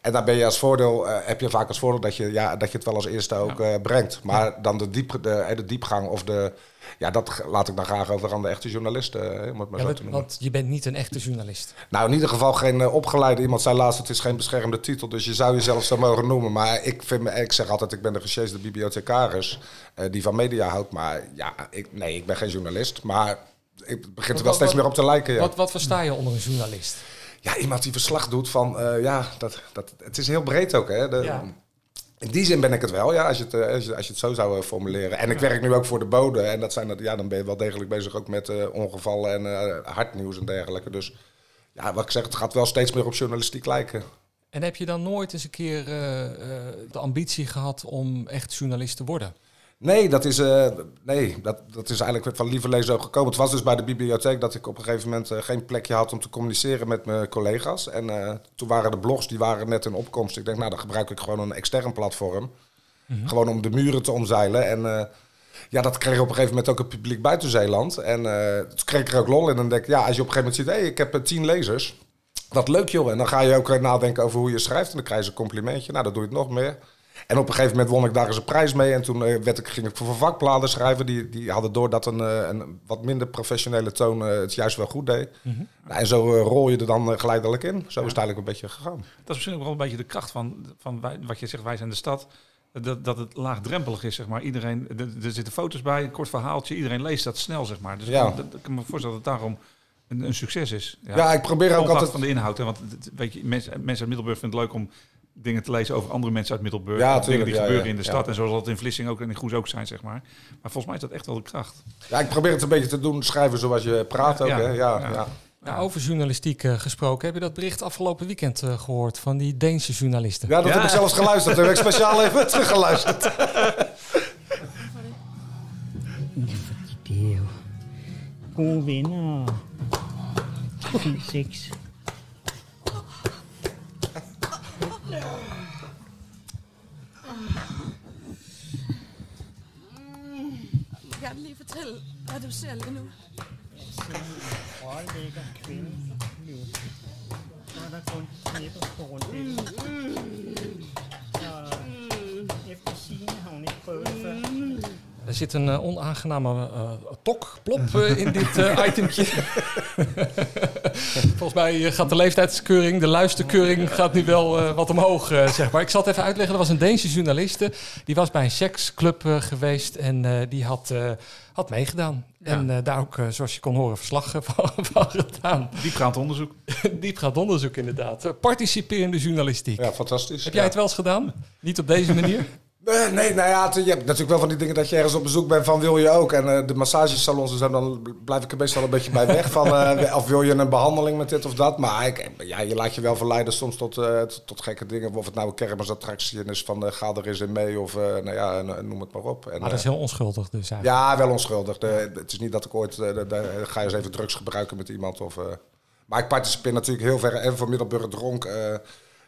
En dan ben je als voordeel, heb je vaak als voordeel dat je, ja, dat je het wel als eerste ook brengt. Maar dan de, diep, de, de diepgang of de... Ja, dat laat ik dan graag over aan de echte journalisten, eh, om het maar Ja, zo want, te noemen. want je bent niet een echte journalist. Nou, in ieder geval geen eh, opgeleide. Iemand zei laatst, het is geen beschermde titel, dus je zou jezelf zo mogen noemen. Maar ik, vind me, ik zeg altijd, ik ben de gesjeesde bibliothecaris eh, die van media houdt. Maar ja, ik, nee, ik ben geen journalist. Maar het begint er wel Wat- steeds wat- meer op te lijken. Ja, Wat, wat versta je onder een journalist? ja iemand die verslag doet van, ja, dat, dat, het is heel breed ook. Hè? De, Ja. In die zin ben ik het wel, ja, als je het, eh, als je, als je het zo zou eh, formuleren. En ik werk nu ook voor de bode. En dat zijn, dat- ja, dan ben je wel degelijk bezig ook met eh, ongevallen en eh, hartnieuws en dergelijke. Dus ja, wat ik zeg, het gaat wel steeds meer op journalistiek lijken. En heb je dan nooit eens een keer de ambitie gehad om echt journalist te worden? Nee, dat is, eh, nee dat, dat is eigenlijk van lieverlee zo gekomen. Het was dus bij de bibliotheek dat ik op een gegeven moment eh, geen plekje had om te communiceren met mijn collega's. En eh, toen waren de blogs, die waren net in opkomst. Ik denk, nou dan gebruik ik gewoon een extern platform. Gewoon om de muren te omzeilen. En ja, dat kreeg op een gegeven moment ook het publiek buiten Zeeland. En toen kreeg ik er ook lol in. En dan denk ik, ja, als je op een gegeven moment ziet, hé, hey, ik heb tien lezers. Wat leuk joh. En dan ga je ook nadenken over hoe je schrijft. En dan krijg je een complimentje. Nou, dan doe je het nog meer. En op een gegeven moment won ik daar eens een prijs mee. En toen eh, werd ik, ging ik voor vakbladen schrijven. Die, die hadden door dat een, eh, een wat minder professionele toon eh, het juist wel goed deed. Nou, en zo rol je er dan geleidelijk in. Zo is het eigenlijk een beetje gegaan. Dat is misschien ook wel een beetje de kracht van, van wij, wat je zegt, wij zijn de stad. Dat, dat het laagdrempelig is, zeg maar. Iedereen, er, er zitten foto's bij, een kort verhaaltje. Iedereen leest dat snel, zeg maar. Dus Ja. ik, dat, ik kan me voorstellen dat het daarom een, een succes is. Ja, ik probeer ook altijd... van de inhoud. Hè? Want weet je, mensen, mensen uit Middelburg vinden het leuk om dingen te lezen over andere mensen uit Middelburg. Ja, dingen die ja, gebeuren ja. in de Ja. stad. En zoals dat in Vlissingen ook en in Goes ook zijn, zeg maar. Maar volgens mij is dat echt wel de kracht. Ja, ik probeer het een beetje te doen, schrijven zoals je praat ook. Ja, hè. Ja, ja. ja. Nou, over journalistiek eh, gesproken, heb je dat bericht afgelopen weekend eh, gehoord van die Deense journalisten? Ja, dat Ja. heb ik zelfs geluisterd. Dat heb ik speciaal [LAUGHS] even teruggeluisterd. Det er jo Jeg kan gerne lige fortælle, hvad du ser lige nu. Jeg ser en kvinde nu. Så er der kun knipper på rundt. Mm. mm. Er zit een eh, onaangename tok, plop eh, in dit [LAUGHS] itemtje. [LAUGHS] Volgens mij gaat de leeftijdskeuring, de luisterkeuring gaat nu wel wat omhoog, zeg maar. Ik zal het even uitleggen. Er was een Deense journaliste, die was bij een seksclub geweest en die had, had meegedaan. Ja. En daar ook, zoals je kon horen, verslag [LAUGHS] van, van gedaan. Diepgaand onderzoek. Diepgaand onderzoek inderdaad. Participerende journalistiek. Ja, fantastisch. Heb jij Ja. het wel eens gedaan? Niet op deze manier? Eh, nee, nou ja, je hebt natuurlijk wel van die dingen dat je ergens op bezoek bent van wil je ook. En eh, de massagesalons, dus dan blijf ik er best wel een beetje bij weg van. eh, [LAUGHS] of wil je een behandeling met dit of dat. Maar ik, ja, je laat je wel verleiden soms tot, tot, tot gekke dingen. Of het nou een kermisattractie is van ga er eens in mee of nou ja, noem het maar op. En, Maar dat is heel onschuldig dus eigenlijk. ja, wel onschuldig. De- het is niet dat ik ooit, de- de- ga eens even drugs gebruiken met iemand. Of, maar ik participeer natuurlijk heel ver en van Middelburg dronk.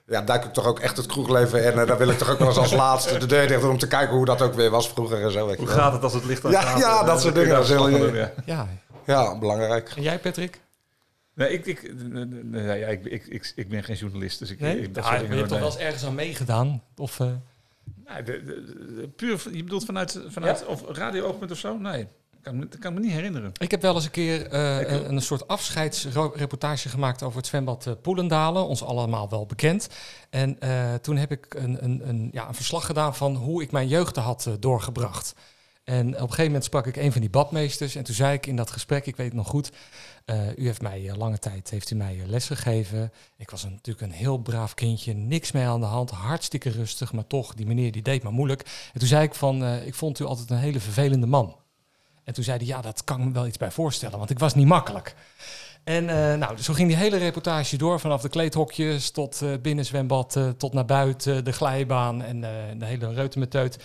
Ja, duik ik toch ook echt het kroegleven in. En dan wil ik toch ook wel eens als laatste de deur dicht doen om te kijken hoe dat ook weer was vroeger en zo. Weet je Hoe wel. gaat het als het licht aan Ja, gaat? ja, dat soort dingen. daar Dat heel- doen, ja. Ja. Ja, belangrijk. En jij, Patrick? Nee, ik, ik, nee, nee, ja, ik, ik, ik, ik ben geen journalist, dus ik, Nee? ik, dat soort je hebt toch wel eens ergens aan meegedaan? Of, eh, Nee, de- de- de- puur, je bedoelt vanuit, vanuit of radio-oogpunt of zo? Nee, kan, me- kan me niet herinneren. Ik heb wel eens een keer eh, een, een soort afscheidsreportage gemaakt over het zwembad eh, Poelendalen. Ons allemaal wel bekend. En eh, toen heb ik een, een, een, ja, een verslag gedaan van hoe ik mijn jeugd had doorgebracht. En op een gegeven moment sprak ik een van die badmeesters. En toen zei ik in dat gesprek, ik weet het nog goed... u heeft mij lange tijd heeft u mij les gegeven. Ik was een, natuurlijk een heel braaf kindje, niks mee aan de hand, hartstikke rustig, maar toch, die meneer die deed maar moeilijk. En toen zei ik van, ik vond u altijd een hele vervelende man. En toen zei hij, ja, dat kan me wel iets bij voorstellen, want ik was niet makkelijk. En eh, nou, zo ging die hele reportage door, vanaf de kleedhokjes tot eh binnenzwembad, eh, tot naar buiten, de glijbaan en de hele reutemeteut.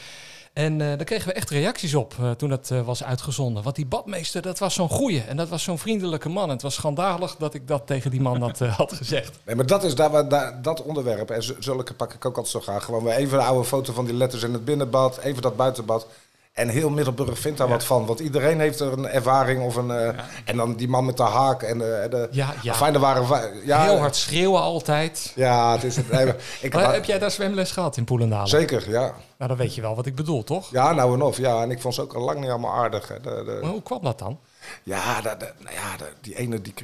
En daar kregen we echt reacties op toen dat was uitgezonden. Want die badmeester, dat was zo'n goeie en dat was zo'n vriendelijke man. En het was schandalig dat ik dat tegen die man had, [LAUGHS] gezegd. Nee, maar dat is daar, daar, dat onderwerp. En zulke pak ik ook altijd zo graag. Gewoon weer even een oude foto van die letters in het binnenbad. Even dat buitenbad. En heel Middelburg vindt daar wat van. Want iedereen heeft er een ervaring of een... eh, En dan die man met de haak en de... de Ja, ja. Fijn, er waren... Ja, Heel hard schreeuwen altijd. Ja, het is het. Nee, maar [LAUGHS] ik Maar heb jij daar zwemles gehad in Poelendalen? Zeker, ja. Nou, dan weet je wel wat ik bedoel, toch? Ja, nou en of. Ja, en ik vond ze ook al lang niet allemaal aardig. Hè. De, de- Maar hoe kwam dat dan? Ja, de, de- nou ja de- die ene, die,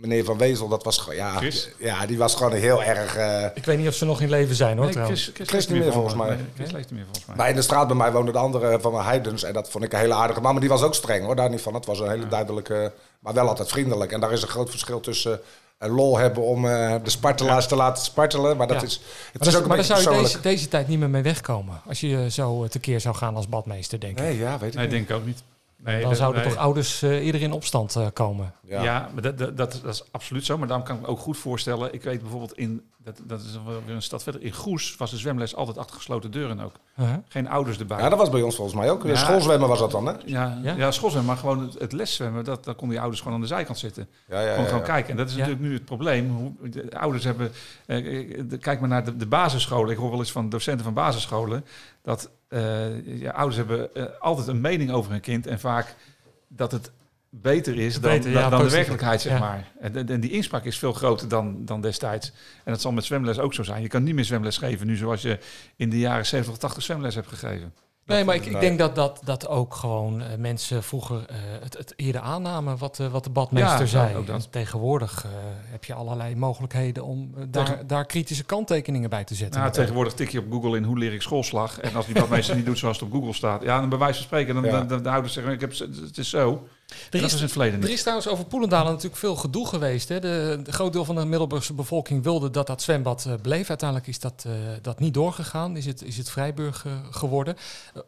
meneer Van Wezel, dat was gewoon... Ja, Chris? ja, die was gewoon heel erg... eh, Ik weet niet of ze nog in leven zijn, hoor, Nee, trouwens. Chris, Chris, Chris niet meer, volgens mij. Nee, Chris leeft niet meer volgens mij. Maar in de straat bij mij woonde de andere van mijn Heidens. En dat vond ik een hele aardige man. Maar die was ook streng hoor, daar niet van. Het was een hele duidelijke, maar wel altijd vriendelijk. En daar is een groot verschil tussen een lol hebben om eh, de spartelaars te laten spartelen. Maar dat Ja. is, het Maar, is daar- ook maar een daar zou je deze, deze tijd niet meer mee wegkomen. Als je eh, zo eh, tekeer zou gaan als badmeester, denk ik. Nee, ja, weet ik Nee, niet. denk ik ook niet. Nee, Dan zouden nee. toch ouders eh, eerder in opstand eh, komen. Ja. Ja, maar dat, dat, dat, dat is absoluut zo. Maar daarom kan ik me ook goed voorstellen. Ik weet bijvoorbeeld in, dat, dat is weer een stad verder. In Goes was de zwemles altijd achter gesloten deuren ook. Uh-huh. Geen ouders erbij. Ja, dat was bij ons volgens mij ook. Ja. Schoolzwemmen was dat dan, hè? Ja, Ja? ja? schoolzwemmen, maar gewoon het, het leszwemmen, dat, daar konden die ouders gewoon aan de zijkant zitten. Ja, ja, Gewoon, kijken. En dat is Ja. natuurlijk nu het probleem. Hoe, de ouders hebben... eh, de- kijk maar naar de, de basisscholen. Ik hoor wel eens van docenten van basisscholen... dat eh, ja, ouders hebben eh, altijd een mening over hun kind. En vaak dat het beter is dan, ja, dan, dan de werkelijkheid, zeg Ja. maar. En, en- die inspraak is veel groter dan, dan destijds. En dat zal met zwemles ook zo zijn. Je kan niet meer zwemles geven nu zoals je in de jaren 70 of 80 zwemles hebt gegeven. Nee, maar ik, denk dat, dat, dat ook gewoon eh, mensen vroeger eh, het, het eerder aannamen wat, eh, wat de badmeester Ja, zei. ook dat. En tegenwoordig eh, heb je allerlei mogelijkheden om daar, Tegen- daar kritische kanttekeningen bij te zetten. Nou, tegenwoordig tik je op Google in hoe leer ik schoolslag. En als die badmeester niet doet zoals het op Google staat. Ja, dan bij wijze van spreken. Dan, Ja. dan, dan de ouders zeggen, ik heb, het is zo. Er dat is- in het verleden Er is trouwens over Poelendalen natuurlijk veel gedoe geweest. Hè. De, de groot deel van de Middelburgse bevolking wilde dat dat zwembad eh, bleef. Uiteindelijk is dat, eh, dat niet doorgegaan. Is het, is het Vrijburg eh, geworden.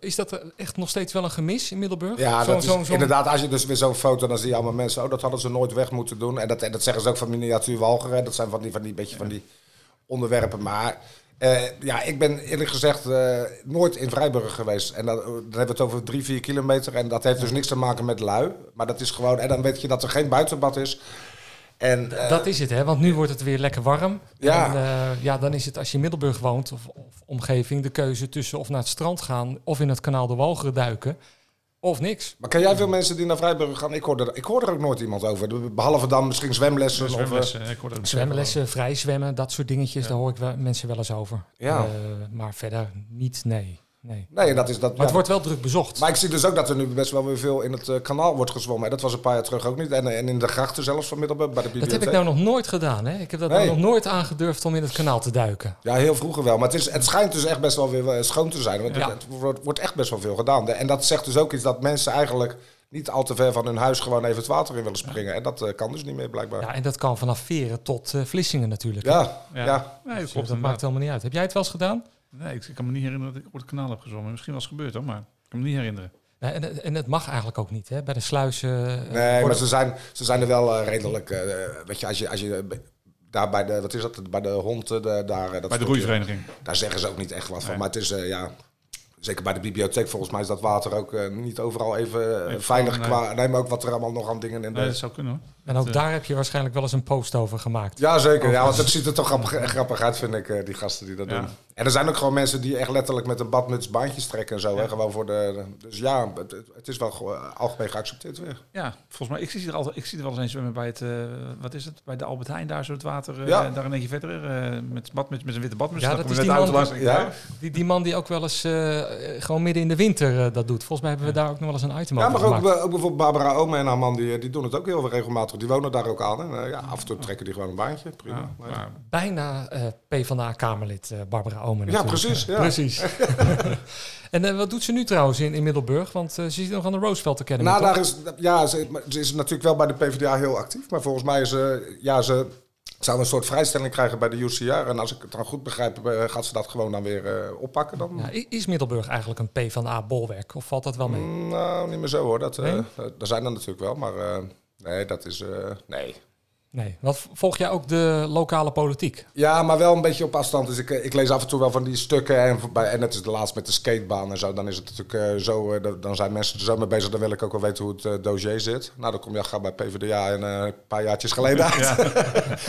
Is dat echt nog steeds wel een gemis in Middelburg? Ja, dat is, inderdaad, als je dus weer zo'n foto, dan zie je allemaal mensen, oh, dat hadden ze nooit weg moeten doen. En dat, en dat zeggen ze ook van miniatuur Walcheren. Dat zijn van die, van die, beetje van die onderwerpen. Maar eh, ja, ik ben eerlijk gezegd eh, nooit in Vrijburg geweest. En dat, dan hebben we het over drie, vier kilometer. En dat heeft dus niks te maken met lui. Maar dat is gewoon, en dan weet je dat er geen buitenbad is. En, eh, Dat is het, hè? want nu wordt het weer lekker warm. Ja. En, eh, ja, dan is het als je in Middelburg woont of, of omgeving de keuze tussen of naar het strand gaan of in het kanaal de Walcheren duiken. Of niks. Maar ken jij veel mensen die naar Vrijburg gaan? Ik hoor er, ik hoor er ook nooit iemand over. Behalve dan misschien zwemlessen. Of, eh, Zwemlessen, ik het Zwemlessen, vrij zwemmen, dat soort dingetjes, daar hoor ik wel, mensen wel eens over. Ja. Eh, maar verder niet, nee. Nee. nee, dat is dat. Maar ja. het wordt wel druk bezocht. Maar ik zie dus ook dat er nu best wel weer veel in het eh, kanaal wordt gezwommen. En dat was een paar jaar terug ook niet. En, en in de grachten zelfs van Middelburg bij de dat bibliotheek. heb ik nou nog nooit gedaan. Hè? Ik heb dat Nee. nou nog nooit aangedurfd om in het kanaal te duiken. Ja, heel vroeger wel. Maar het, is, het schijnt dus echt best wel weer eh, schoon te zijn. Want Ja. het wordt, wordt echt best wel veel gedaan. En dat zegt dus ook iets dat mensen eigenlijk niet al te ver van hun huis gewoon even het water in willen springen. En dat eh, kan dus niet meer blijkbaar. Ja, en dat kan vanaf Veren tot eh, Vlissingen natuurlijk. Ja, ja. Ja. Nee, dat Dus klopt. dat maakt helemaal niet uit. Heb jij het wel eens gedaan? Nee, ik, ik kan me niet herinneren dat ik op het kanaal heb gezongen. Misschien was het gebeurd hoor, maar ik kan me niet herinneren. Nee, en, en het mag eigenlijk ook niet. Hè? Bij de sluizen. eh, Nee, maar ze zijn, ze zijn er wel eh, redelijk. eh, weet je, als je, als je daar bij de, wat is dat, bij de hond, de, daar, dat Bij de roeivereniging. Daar zeggen ze ook niet echt wat van. Nee. Maar het is, ja, zeker bij de bibliotheek volgens mij is dat water ook eh, niet overal even eh, Even veilig schoon, qua... Nee, maar ook wat er allemaal nog aan dingen in de... Nee, dat zou kunnen hoor. En ook Dat, eh, daar heb je waarschijnlijk wel eens een post over gemaakt. Ja, zeker. Ja, want het ziet er toch grappig, grappig uit, vind ik, eh, die gasten die dat Ja. doen. En er zijn ook gewoon mensen die echt letterlijk met een badmuts baantjes trekken en zo. Hè, gewoon voor de, dus ja, het, is wel algemeen geaccepteerd weer. Ja, volgens mij, ik zie er altijd, ik zie er wel eens een zwemmen bij het, eh, wat is het, bij de Albert Heijn, daar zo het water, eh, Ja. daar een eentje verder, eh, met, badmuts, met een witte badmuts. Ja, dat is die man die-. Ja, Die, die man die ook wel eens eh, gewoon midden in de winter eh, dat doet. Volgens mij hebben we daar ook nog wel eens een item ja over maar ook, gemaakt. eh, ook bijvoorbeeld Barbara Ome en haar man, die, die doen het ook heel veel regelmatig. Die wonen daar ook aan. En, eh, ja, af en toe trekken die gewoon een baantje. Prima. Ja, Bijna eh PvdA-Kamerlid eh, Barbara Omen Ja, precies, ja. precies. [LAUGHS] [LAUGHS] en eh, wat doet ze nu trouwens in, in Middelburg? Want eh, ze zit nog aan de Roosevelt Academy, Nou, toch? daar is, ja, ze, is natuurlijk wel bij de PvdA heel actief. Maar volgens mij is ze, ja, ze zou een soort vrijstelling krijgen bij de UCR. En als ik het dan goed begrijp, eh, gaat ze dat gewoon dan weer eh, oppakken. Dan. Ja, is Middelburg eigenlijk een PvdA-bolwerk? Of valt dat wel mee? Nou, niet meer zo hoor. Dat, eh, Nee? er zijn er natuurlijk wel, maar nee, dat is... nee. Nee. Wat volg jij ook de lokale politiek? Ja, maar wel een beetje op afstand. Dus ik, eh, ik lees af en toe wel van die stukken. En, en net is de laatste met de skatebaan en zo. Dan is het natuurlijk eh, zo... eh, dan- zijn mensen er zo mee bezig. Dan wil ik ook wel weten hoe het dossier zit. Nou, dan kom je gauw bij PvdA en eh, een paar jaartjes geleden uit. [LAUGHS]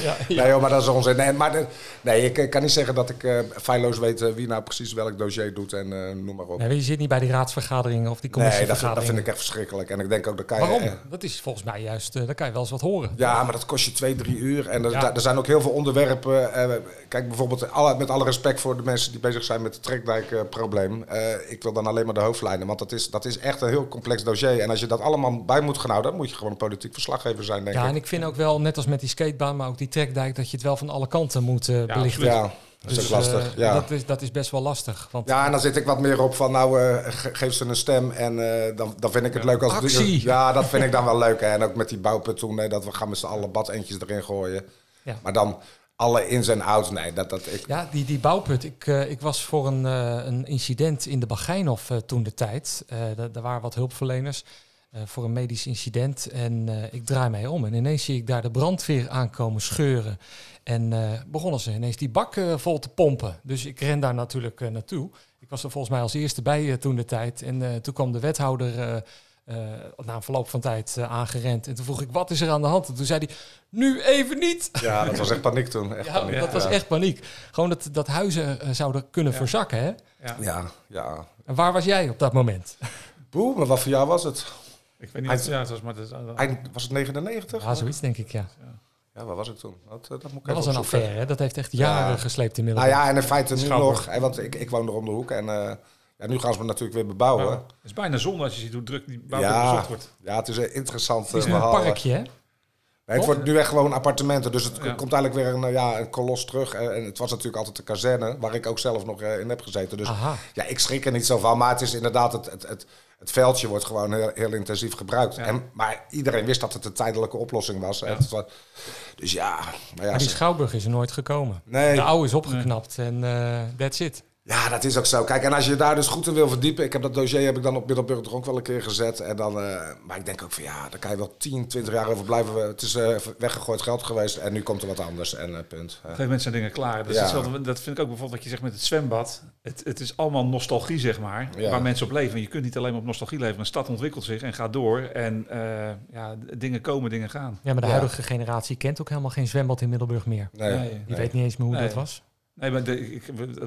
Ja, Nee, joh, maar dat is onzin. Nee, maar de- nee, ik kan niet zeggen dat ik eh, feilloos weet wie nou precies welk dossier doet en eh, noem maar op. Nee, je zit niet bij die raadsvergaderingen of die Nee, dat, vind- commissievergaderingen. dat vind ik echt verschrikkelijk. En ik denk ook, dat kan je... Waarom? Dat is volgens mij juist, eh daar kan je wel eens wat horen. Ja, maar dat kost je twee, drie uur. En er, Ja. er zijn ook heel veel onderwerpen. eh, kijk, bijvoorbeeld, alle, met alle respect voor de mensen die bezig zijn met het trekdijk-probleem. eh, ik wil dan alleen maar de hoofdlijnen. Want dat is, dat is echt een heel complex dossier. En als je dat allemaal bij moet gaan houden, dan moet je gewoon een politiek verslaggever zijn, denk Ja, ik. en ik vind ook wel, net als met die skatebaan, maar ook die trekdijk, dat je het wel van alle kanten moet eh, belichten. Ja, dat is Dus, ook lastig. eh, ja. dat, is, dat is best wel lastig. Want Ja, en dan zit ik wat meer op van, nou, eh, ge- geef ze een stem en eh, dan, dan vind ik het leuk als... Actie. Ja, dat vind ik dan wel leuk. hè. En ook met die bouwput toen, nee, dat we gaan met z'n allen badeentjes erin gooien. Ja. Maar dan alle ins en outs, nee, dat, dat ik... Ja, die, die bouwput. Ik, eh, ik was voor een, eh, een incident in de Bagijnhof eh, toen de tijd. Eh da- daar waren wat hulpverleners voor een medisch incident. En eh, ik draai mij om en ineens zie ik daar de brandweer aankomen scheuren. En eh, begonnen ze ineens die bak eh, vol te pompen. Dus ik ren daar natuurlijk eh, naartoe. Ik was er volgens mij als eerste bij eh, toen de tijd. En eh, toen kwam de wethouder eh, eh, na een verloop van tijd eh, aangerend. En toen vroeg ik, wat is er aan de hand? En toen zei hij, nu even niet. Ja, dat was echt paniek toen. Echt Ja, paniek. dat was echt paniek. Gewoon dat, dat huizen eh, zouden kunnen verzakken. Hè? Ja, ja. En waar was jij op dat moment? Boe, maar wat voor jaar was het? Ik weet niet, Eind- ja, het was maar... Dat, Eind, was het 99? Ja, zoiets denk ik, ja. Ja, waar was ik toen? Dat, eh, dat moet ik Dat was een opzoeken. affaire, hè? Dat heeft echt jaren Ja. gesleept in Nou ja, en in feite nu nog. hè, Want ik, ik woon er om de hoek. En eh, ja, nu gaan ze me natuurlijk weer bebouwen. het is bijna zonde als je ziet hoe druk die bouw Ja, bezocht wordt. ja, het is een interessant Het is eh, een parkje, hè? Nee, het wordt nu echt gewoon appartementen. Dus het Ja. komt eigenlijk weer een, ja, een kolos terug. En het was natuurlijk altijd de kazerne, waar ik ook zelf nog in heb gezeten. Dus Aha. ja, ik schrik er niet zo van. Maar het is inderdaad, het, het, het, het veldje wordt gewoon heel, heel intensief gebruikt. Ja. En, maar iedereen wist dat het een tijdelijke oplossing was. Ja. Het was- dus ja, maar ja, Maar die Schouwburg is er nooit gekomen. Nee. De oude is opgeknapt en eh that's it. Ja, dat is ook zo. Kijk, en als je daar dus goed in wil verdiepen... Ik heb dat dossier heb ik dan op Middelburg toch ook wel een keer gezet. En dan, eh, maar ik denk ook van ja, daar kan je wel 10, 20 jaar over blijven. Het is eh, weggegooid geld geweest en nu komt er wat anders. En eh, punt. Op een gegeven moment zijn dingen klaar. Dat, is Ja. hetzelfde- dat vind ik ook bijvoorbeeld wat je zegt met het zwembad. Het, het is allemaal nostalgie, zeg maar, Ja. waar mensen op leven. Je kunt niet alleen maar op nostalgie leven. Een stad ontwikkelt zich en gaat door. En eh, ja, dingen komen, dingen gaan. Ja, maar de Ja. huidige generatie kent ook helemaal geen zwembad in Middelburg meer. Nee, Nee. Die nee. weet niet eens meer hoe Nee. dat was. Nee, maar de, ik,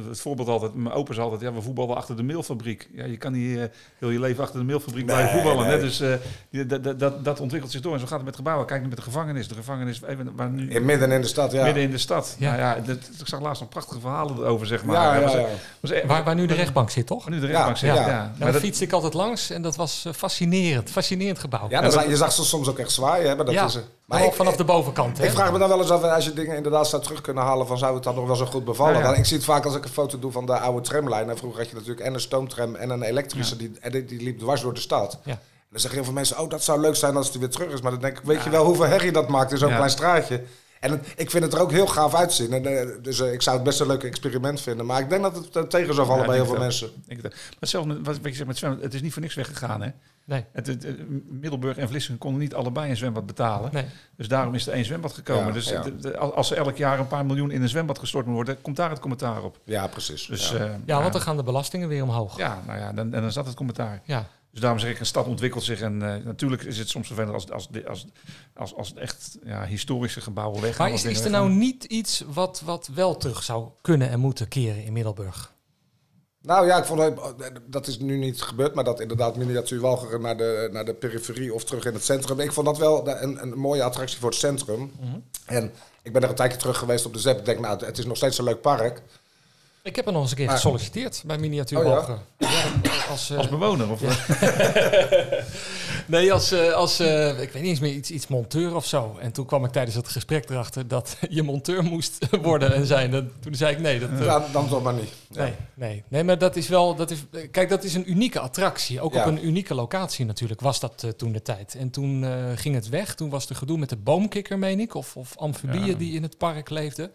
het voorbeeld altijd, mijn opa zei altijd, ja, we voetballen achter de meelfabriek. Ja, je kan niet eh, heel je leven achter de meelfabriek Nee, blijven voetballen. nee. Hè? Dus eh, dat, dat, dat, dat ontwikkelt zich door. En zo gaat het met gebouwen. Kijk nu met de gevangenis. De gevangenis even, waar nu, In midden in de stad, ja. midden in de stad. Ja. Ja. Nou ja, dat, ik zag laatst nog prachtige verhalen erover, zeg maar. Ja, ja, was- ja. was echt- Waar, waar nu de rechtbank zit, toch? waar nu de rechtbank Ja, zit. ja. Ja, Daar Maar dat, fietste ik altijd langs en dat was eh, fascinerend. Fascinerend gebouw. Ja, dan zag- je zag ze soms ook echt zwaaien. Hè, maar dat Ja, is, maar ook ik, vanaf de bovenkant. Hè? ik vraag me dan wel eens af, als je dingen inderdaad zou terug kunnen halen, van zou het dan nog wel zo goed bevallen? Ja. Want Ik zie het vaak als ik een foto doe van de oude tramlijn. En vroeger had je natuurlijk en een stoomtram en een elektrische, die, en die, die liep dwars door de stad. Ja. En dan zeggen heel veel mensen, oh dat zou leuk zijn als het weer terug is. Maar dan denk ik, weet je wel hoeveel herrie dat maakt in zo'n klein straatje? En het- ik vind het er ook heel gaaf uitzien. En, eh, dus eh, ik zou het best een leuk experiment vinden. Maar ik denk dat het eh, tegen zou vallen Ja, bij heel veel ook. mensen. ik. Maar hetzelfde met wat, wat je zegt met zwemmen. Het is niet voor niks weggegaan, hè? Nee, Het, het, het- Middelburg en Vlissingen konden niet allebei een zwembad betalen. nee. Dus daarom is er één zwembad gekomen. Ja, dus ja. de- de- als er elk jaar een paar miljoen in een zwembad gestort moet worden, komt daar het commentaar op. Ja, precies. Dus, ja. eh, Ja, want dan gaan de belastingen weer omhoog. Ja, nou ja, dan, en dan dat het commentaar. Ja. Dus daarom zeg ik, een stad ontwikkelt zich. En eh, natuurlijk is het soms vervelend als, als, als, als, als echt ja, historische gebouwen weggaan. Maar als is, is er nou niet iets wat, wat wel terug zou kunnen en moeten keren in Middelburg? Nou ja, ik vond dat is nu niet gebeurd, maar dat inderdaad miniatuurwalgeren naar de, naar de periferie of terug in het centrum. Ik vond dat wel een, een mooie attractie voor het centrum. En ik ben er een tijdje terug geweest op de ZEP. Ik denk, nou, het is nog steeds een leuk park. Ik heb er nog eens een keer Maar- gesolliciteerd bij Miniatuurwalgen. ja? als, eh, Als bewoner? Of, [LAUGHS] nee, als, eh, als eh, ik weet niet eens meer, iets, iets monteur of zo. En toen kwam ik tijdens het gesprek erachter dat [LAUGHS] je monteur moest [LAUGHS] worden en zijn. Dat, toen zei ik nee, dat, Ja, dan toch maar niet. Ja. Nee, nee, nee, maar dat is wel. Dat is, kijk, dat is een unieke attractie. Ook Ja. op een unieke locatie natuurlijk was dat eh, toen de tijd. En toen eh, ging het weg. Toen was er gedoe met de boomkikker, meen ik. Of, of amfibieën Ja. die in het park leefden.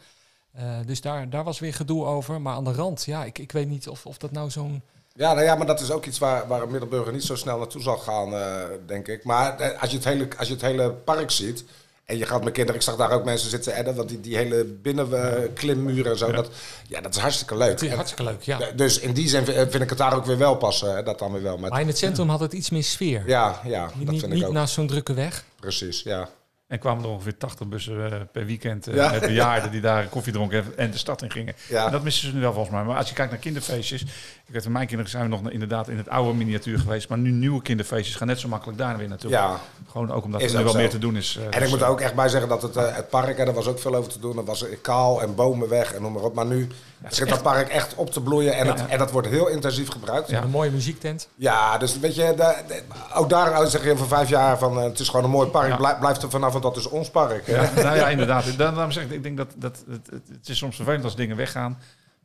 Eh, dus daar, daar was weer gedoe over. Maar aan de rand, ja, ik, ik weet niet of, of dat nou zo'n. Ja, nou ja, maar dat is ook iets waar, waar een Middelburger niet zo snel naartoe zal gaan, eh, denk ik. Maar eh, als je, het hele, als je het hele park ziet... En je gaat met kinderen, ik zag daar ook mensen zitten edden, want die, die hele binnenklimmuren en zo, dat, ja, dat is hartstikke leuk. Is hartstikke leuk, ja. Dus in die zin vind ik het daar ook weer wel passen, hè, dat dan weer wel. Maar Maar in het centrum had het iets meer sfeer. ja, ja, niet dat niet, vind niet ik ook. naast zo'n drukke weg. Precies, ja. En kwamen er ongeveer 80 bussen eh, per weekend eh, Ja. met bejaarden die daar koffie dronken en- en de stad in gingen. Ja. En dat missen ze nu wel volgens mij. Maar als je kijkt naar kinderfeestjes. Ik weet, van mijn kinderen zijn we nog inderdaad in het oude miniatuur geweest. Maar nu nieuwe kinderfeestjes gaan net zo makkelijk daar weer naartoe. Ja, Gewoon ook omdat Is er nu wel zo. meer te doen is. eh, en dus, ik moet eh, er ook echt bij zeggen dat het, het park, hè, daar was ook veel over te doen. Er was kaal en bomen weg en noem maar op. Maar nu begint dat park echt op te bloeien en, het, en dat wordt heel intensief gebruikt. Een mooie muziektent. Ja, dus weet je, de- de- ook daar zeg je over vijf jaar van eh, het is gewoon een mooi park. Ja. Blijf, blijft er vanaf, want dat is ons park. hè. Ja, [LAUGHS] nou ja, inderdaad. Dan, daarom zeg ik, ik denk dat, dat het, het, het is soms vervelend als dingen weggaan.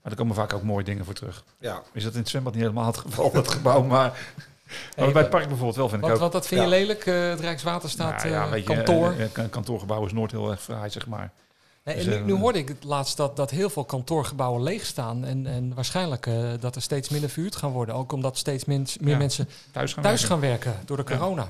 Maar er komen vaak ook mooie dingen voor terug. Ja. Is dat in het zwembad niet helemaal het geval, dat gebouw. Maar, maar bij het park bijvoorbeeld wel, vind ik ook. want dat vind je Ja. lelijk, eh, het Rijkswaterstaat Nou ja, eh, weet je, kantoor. eh, eh, een kantoorgebouw is nooit heel erg fraai, zeg maar. En Dus, nu, eh, nu hoorde ik het laatst dat, dat heel veel kantoorgebouwen leeg staan. En, en waarschijnlijk eh, dat er steeds minder verhuurd gaan worden. Ook omdat steeds mens- meer Ja. mensen Thuis gaan thuis werken. gaan werken door de corona.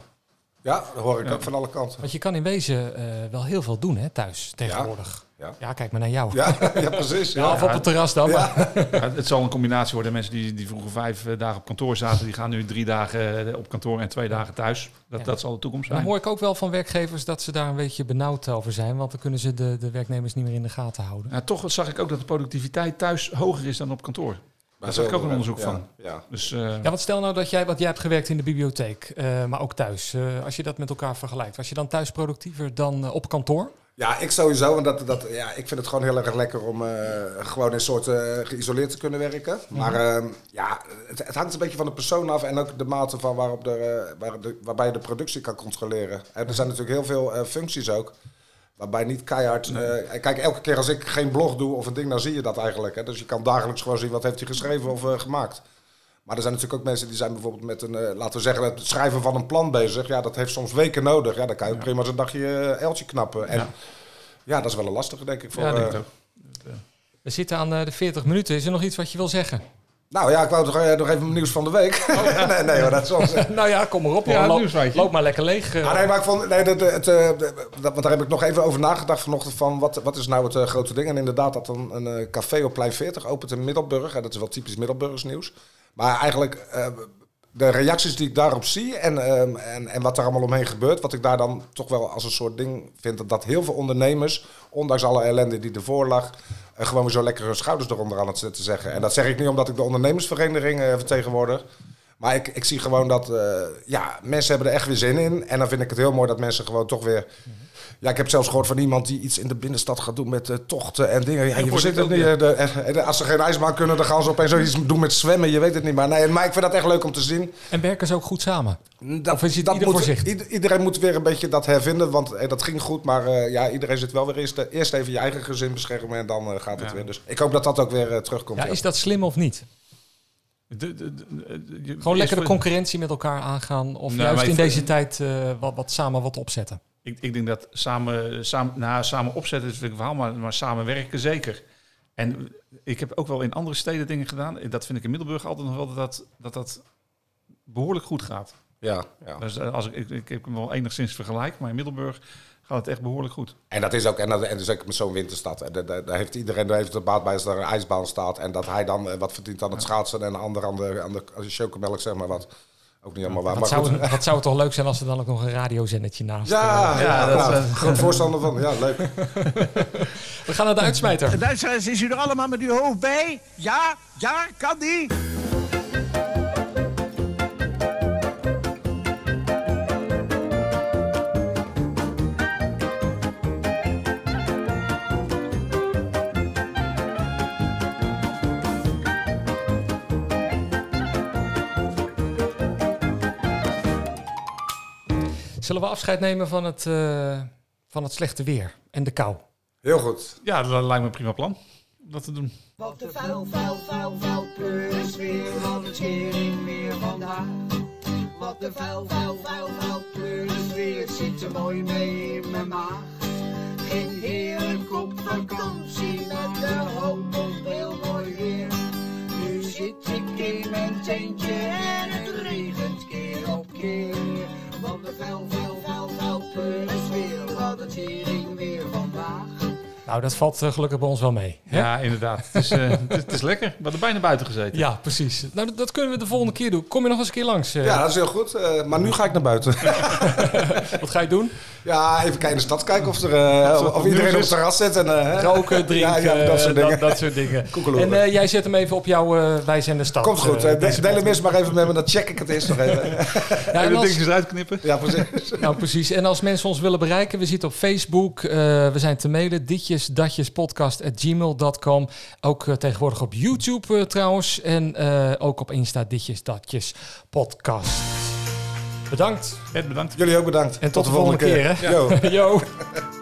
ja, dat hoor ik Ja. ook van alle kanten. Want je kan in wezen eh, wel heel veel doen hè, thuis tegenwoordig. Ja. Ja, kijk maar naar jou. Ja, ja precies. Ja, [LAUGHS] Ja. of op het terras dan. maar- Ja, [LAUGHS] het zal een combinatie worden. Mensen die, die vroeger vijf eh, dagen op kantoor zaten, die gaan nu drie dagen eh, op kantoor en twee dagen thuis. Dat, Ja. dat zal de toekomst Dan zijn. hoor ik ook wel van werkgevers dat ze daar een beetje benauwd over zijn. Want dan kunnen ze de, de werknemers niet meer in de gaten houden. Ja, toch zag ik ook dat de productiviteit thuis hoger is dan op kantoor. Daar zag ik ook een onderzoek Ja, van. Ja. Dus eh, Ja, want stel nou dat jij, want jij hebt gewerkt in de bibliotheek, eh, maar ook thuis. Eh, als je dat met elkaar vergelijkt, was je dan thuis productiever dan op kantoor? Ja, ik sowieso. Want dat, dat, ja, ik vind het gewoon heel erg lekker om eh, gewoon in soort eh, geïsoleerd te kunnen werken. Maar eh, ja, het, het hangt een beetje van de persoon af en ook de mate van waarop de, eh, waar de, waarbij je de productie kan controleren. En er zijn natuurlijk heel veel functies ook. Waarbij niet keihard... eh, kijk, elke keer als ik geen blog doe of een ding, dan zie je dat eigenlijk. Hè. Dus je kan dagelijks gewoon zien wat heeft hij geschreven of gemaakt. Maar er zijn natuurlijk ook mensen die zijn bijvoorbeeld met een, eh, laten we zeggen, het schrijven van een plan bezig. Ja, dat heeft soms weken nodig. Ja, dan kan je prima eens een dagje eh, eltje knappen. En Ja. ja. dat is wel een lastige, denk ik. Voor, ja, denk eh, ik ook. We zitten aan eh, de 40 minuten. Is er nog iets wat je wil zeggen? nou ja, ik wou toch eh, nog even mijn nieuws van de week. [LAUGHS] nee, nee, maar dat is ons. [LAUGHS] nou ja, kom maar op. Ja, Loop, maar lekker leeg. eh. Ah, nee, maar ik vond, nee, de, de, het, eh, de- dat, want daar heb ik nog even over nagedacht vanochtend van wat, wat is nou het eh, grote ding. En inderdaad dat een, een eh, café op Plein 40 opent in Middelburg. En dat is wel typisch Middelburgers nieuws. Maar eigenlijk, eh, de reacties die ik daarop zie en, ehm, en, en wat er allemaal omheen gebeurt, wat ik daar dan toch wel als een soort ding vind, dat, dat heel veel ondernemers, ondanks alle ellende die ervoor lag, eh, gewoon weer zo lekker hun schouders eronder aan het zetten zeggen. En dat zeg ik niet omdat ik de ondernemersvereniging eh, vertegenwoordig. Maar ik, ik zie gewoon dat ja, mensen hebben er echt weer zin in. En dan vind ik het heel mooi dat mensen gewoon toch weer... Ja, ik heb zelfs gehoord van iemand die iets in de binnenstad gaat doen met eh, tochten en dingen. Ja, je het niet. eh, de- eh, de- als ze geen ijsbaan kunnen, dan gaan ze opeens zoiets doen met zwemmen. Je weet het niet. Maar, nee, maar ik vind dat echt leuk om te zien. En werken ze ook goed samen? Dat, Of is het dat ieder voor moet, zich? ieder- iedereen moet weer een beetje dat hervinden, want eh, dat ging goed. Maar eh, ja, iedereen zit wel weer eerst, eerst even je eigen gezin beschermen en dan gaat het Ja. weer. Dus ik hoop dat dat ook weer terugkomt. Ja, ja. is dat slim of niet? De- de- de- de- je- Gewoon lekker de concurrentie met elkaar aangaan? Of Nou, juist in deze tijd eh, wat, wat samen wat opzetten? Ik, ik denk dat samen, samen, nou, samen opzetten is natuurlijk een verhaal, maar, maar samenwerken zeker. En ik heb ook wel in andere steden dingen gedaan. Dat vind ik in Middelburg altijd nog wel dat dat, dat, dat behoorlijk goed gaat. Ja, ja. Dus eh, als ik, ik, ik heb hem wel enigszins vergelijk, maar in Middelburg gaat het echt behoorlijk goed. En dat is ook, en, dat, en zeker met zo'n winterstad. En daar- daar heeft iedereen daar heeft er baat bij als er een ijsbaan staat. En dat hij dan eh, wat verdient aan het schaatsen en een ander aan de, aan de, aan de chocomelk, zeg maar wat. Ook niet helemaal waar. Wat Maar zou, goed. wat zou het toch leuk zijn als er dan ook nog een radiozendetje naast... Ja, eh, ja, Ja, dat, eh, groot voorstander van. Ja, leuk. [LAUGHS] we gaan naar de uitsmijter. Duitsers, is u er allemaal met uw hoofd bij? Ja, ja, kan die? Zullen we afscheid nemen van het, eh, van het slechte weer en de kou? Heel goed. Ja, dat lijkt me een prima plan om dat te doen. Wat de vuil, vuil, vuil, vuil pleuris weer van de tering weer vandaag. Wat de vuil, vuil, vuil, vuil pleuris weer zit er mooi mee in mijn maag. Geen heerlijk op vakantie met de hoop op heel mooi weer. Nu zit ik in mijn tentje en het regent keer op keer. Want de vuil, vuil, vuil, vuil pleuris weer van de tering weer vandaag. Nou, dat valt eh, gelukkig bij ons wel mee. hè? Ja, inderdaad. Het is, eh, het, is- het is lekker. We hadden bijna buiten gezeten. Ja, precies. Nou, dat, dat kunnen we de volgende keer doen. Kom je nog eens een keer langs? eh? Ja, dat is heel goed. Eh, maar nu ga ik naar buiten. [LAUGHS] Wat ga je doen? Ja, even kijken in de stad kijken of, er, eh, of, of iedereen op het terras zit. En, eh? Roken, drinken, [LAUGHS] Ja, ja, dat soort eh, dingen. dat, soort dingen. En eh, jij zet hem even op jouw eh Wij zijn de stad. Komt goed. deze deel hem eens maar even met me, dan check ik het eerst nog even. [LAUGHS] [LAUGHS] Ja, En dingetjes eruit knippen. Ja, precies. nou, precies. En als mensen ons willen bereiken, we zitten op Facebook. eh, we zijn te mailen, ditjes, datjes, podcast at gmail.com. Ook tegenwoordig op YouTube trouwens. En eh, ook op Insta, ditjes, datjes, podcast. Bedankt. Ed, bedankt. Jullie ook bedankt. En tot, de volgende keer. hè? [LAUGHS] Yo. Yo. [LAUGHS]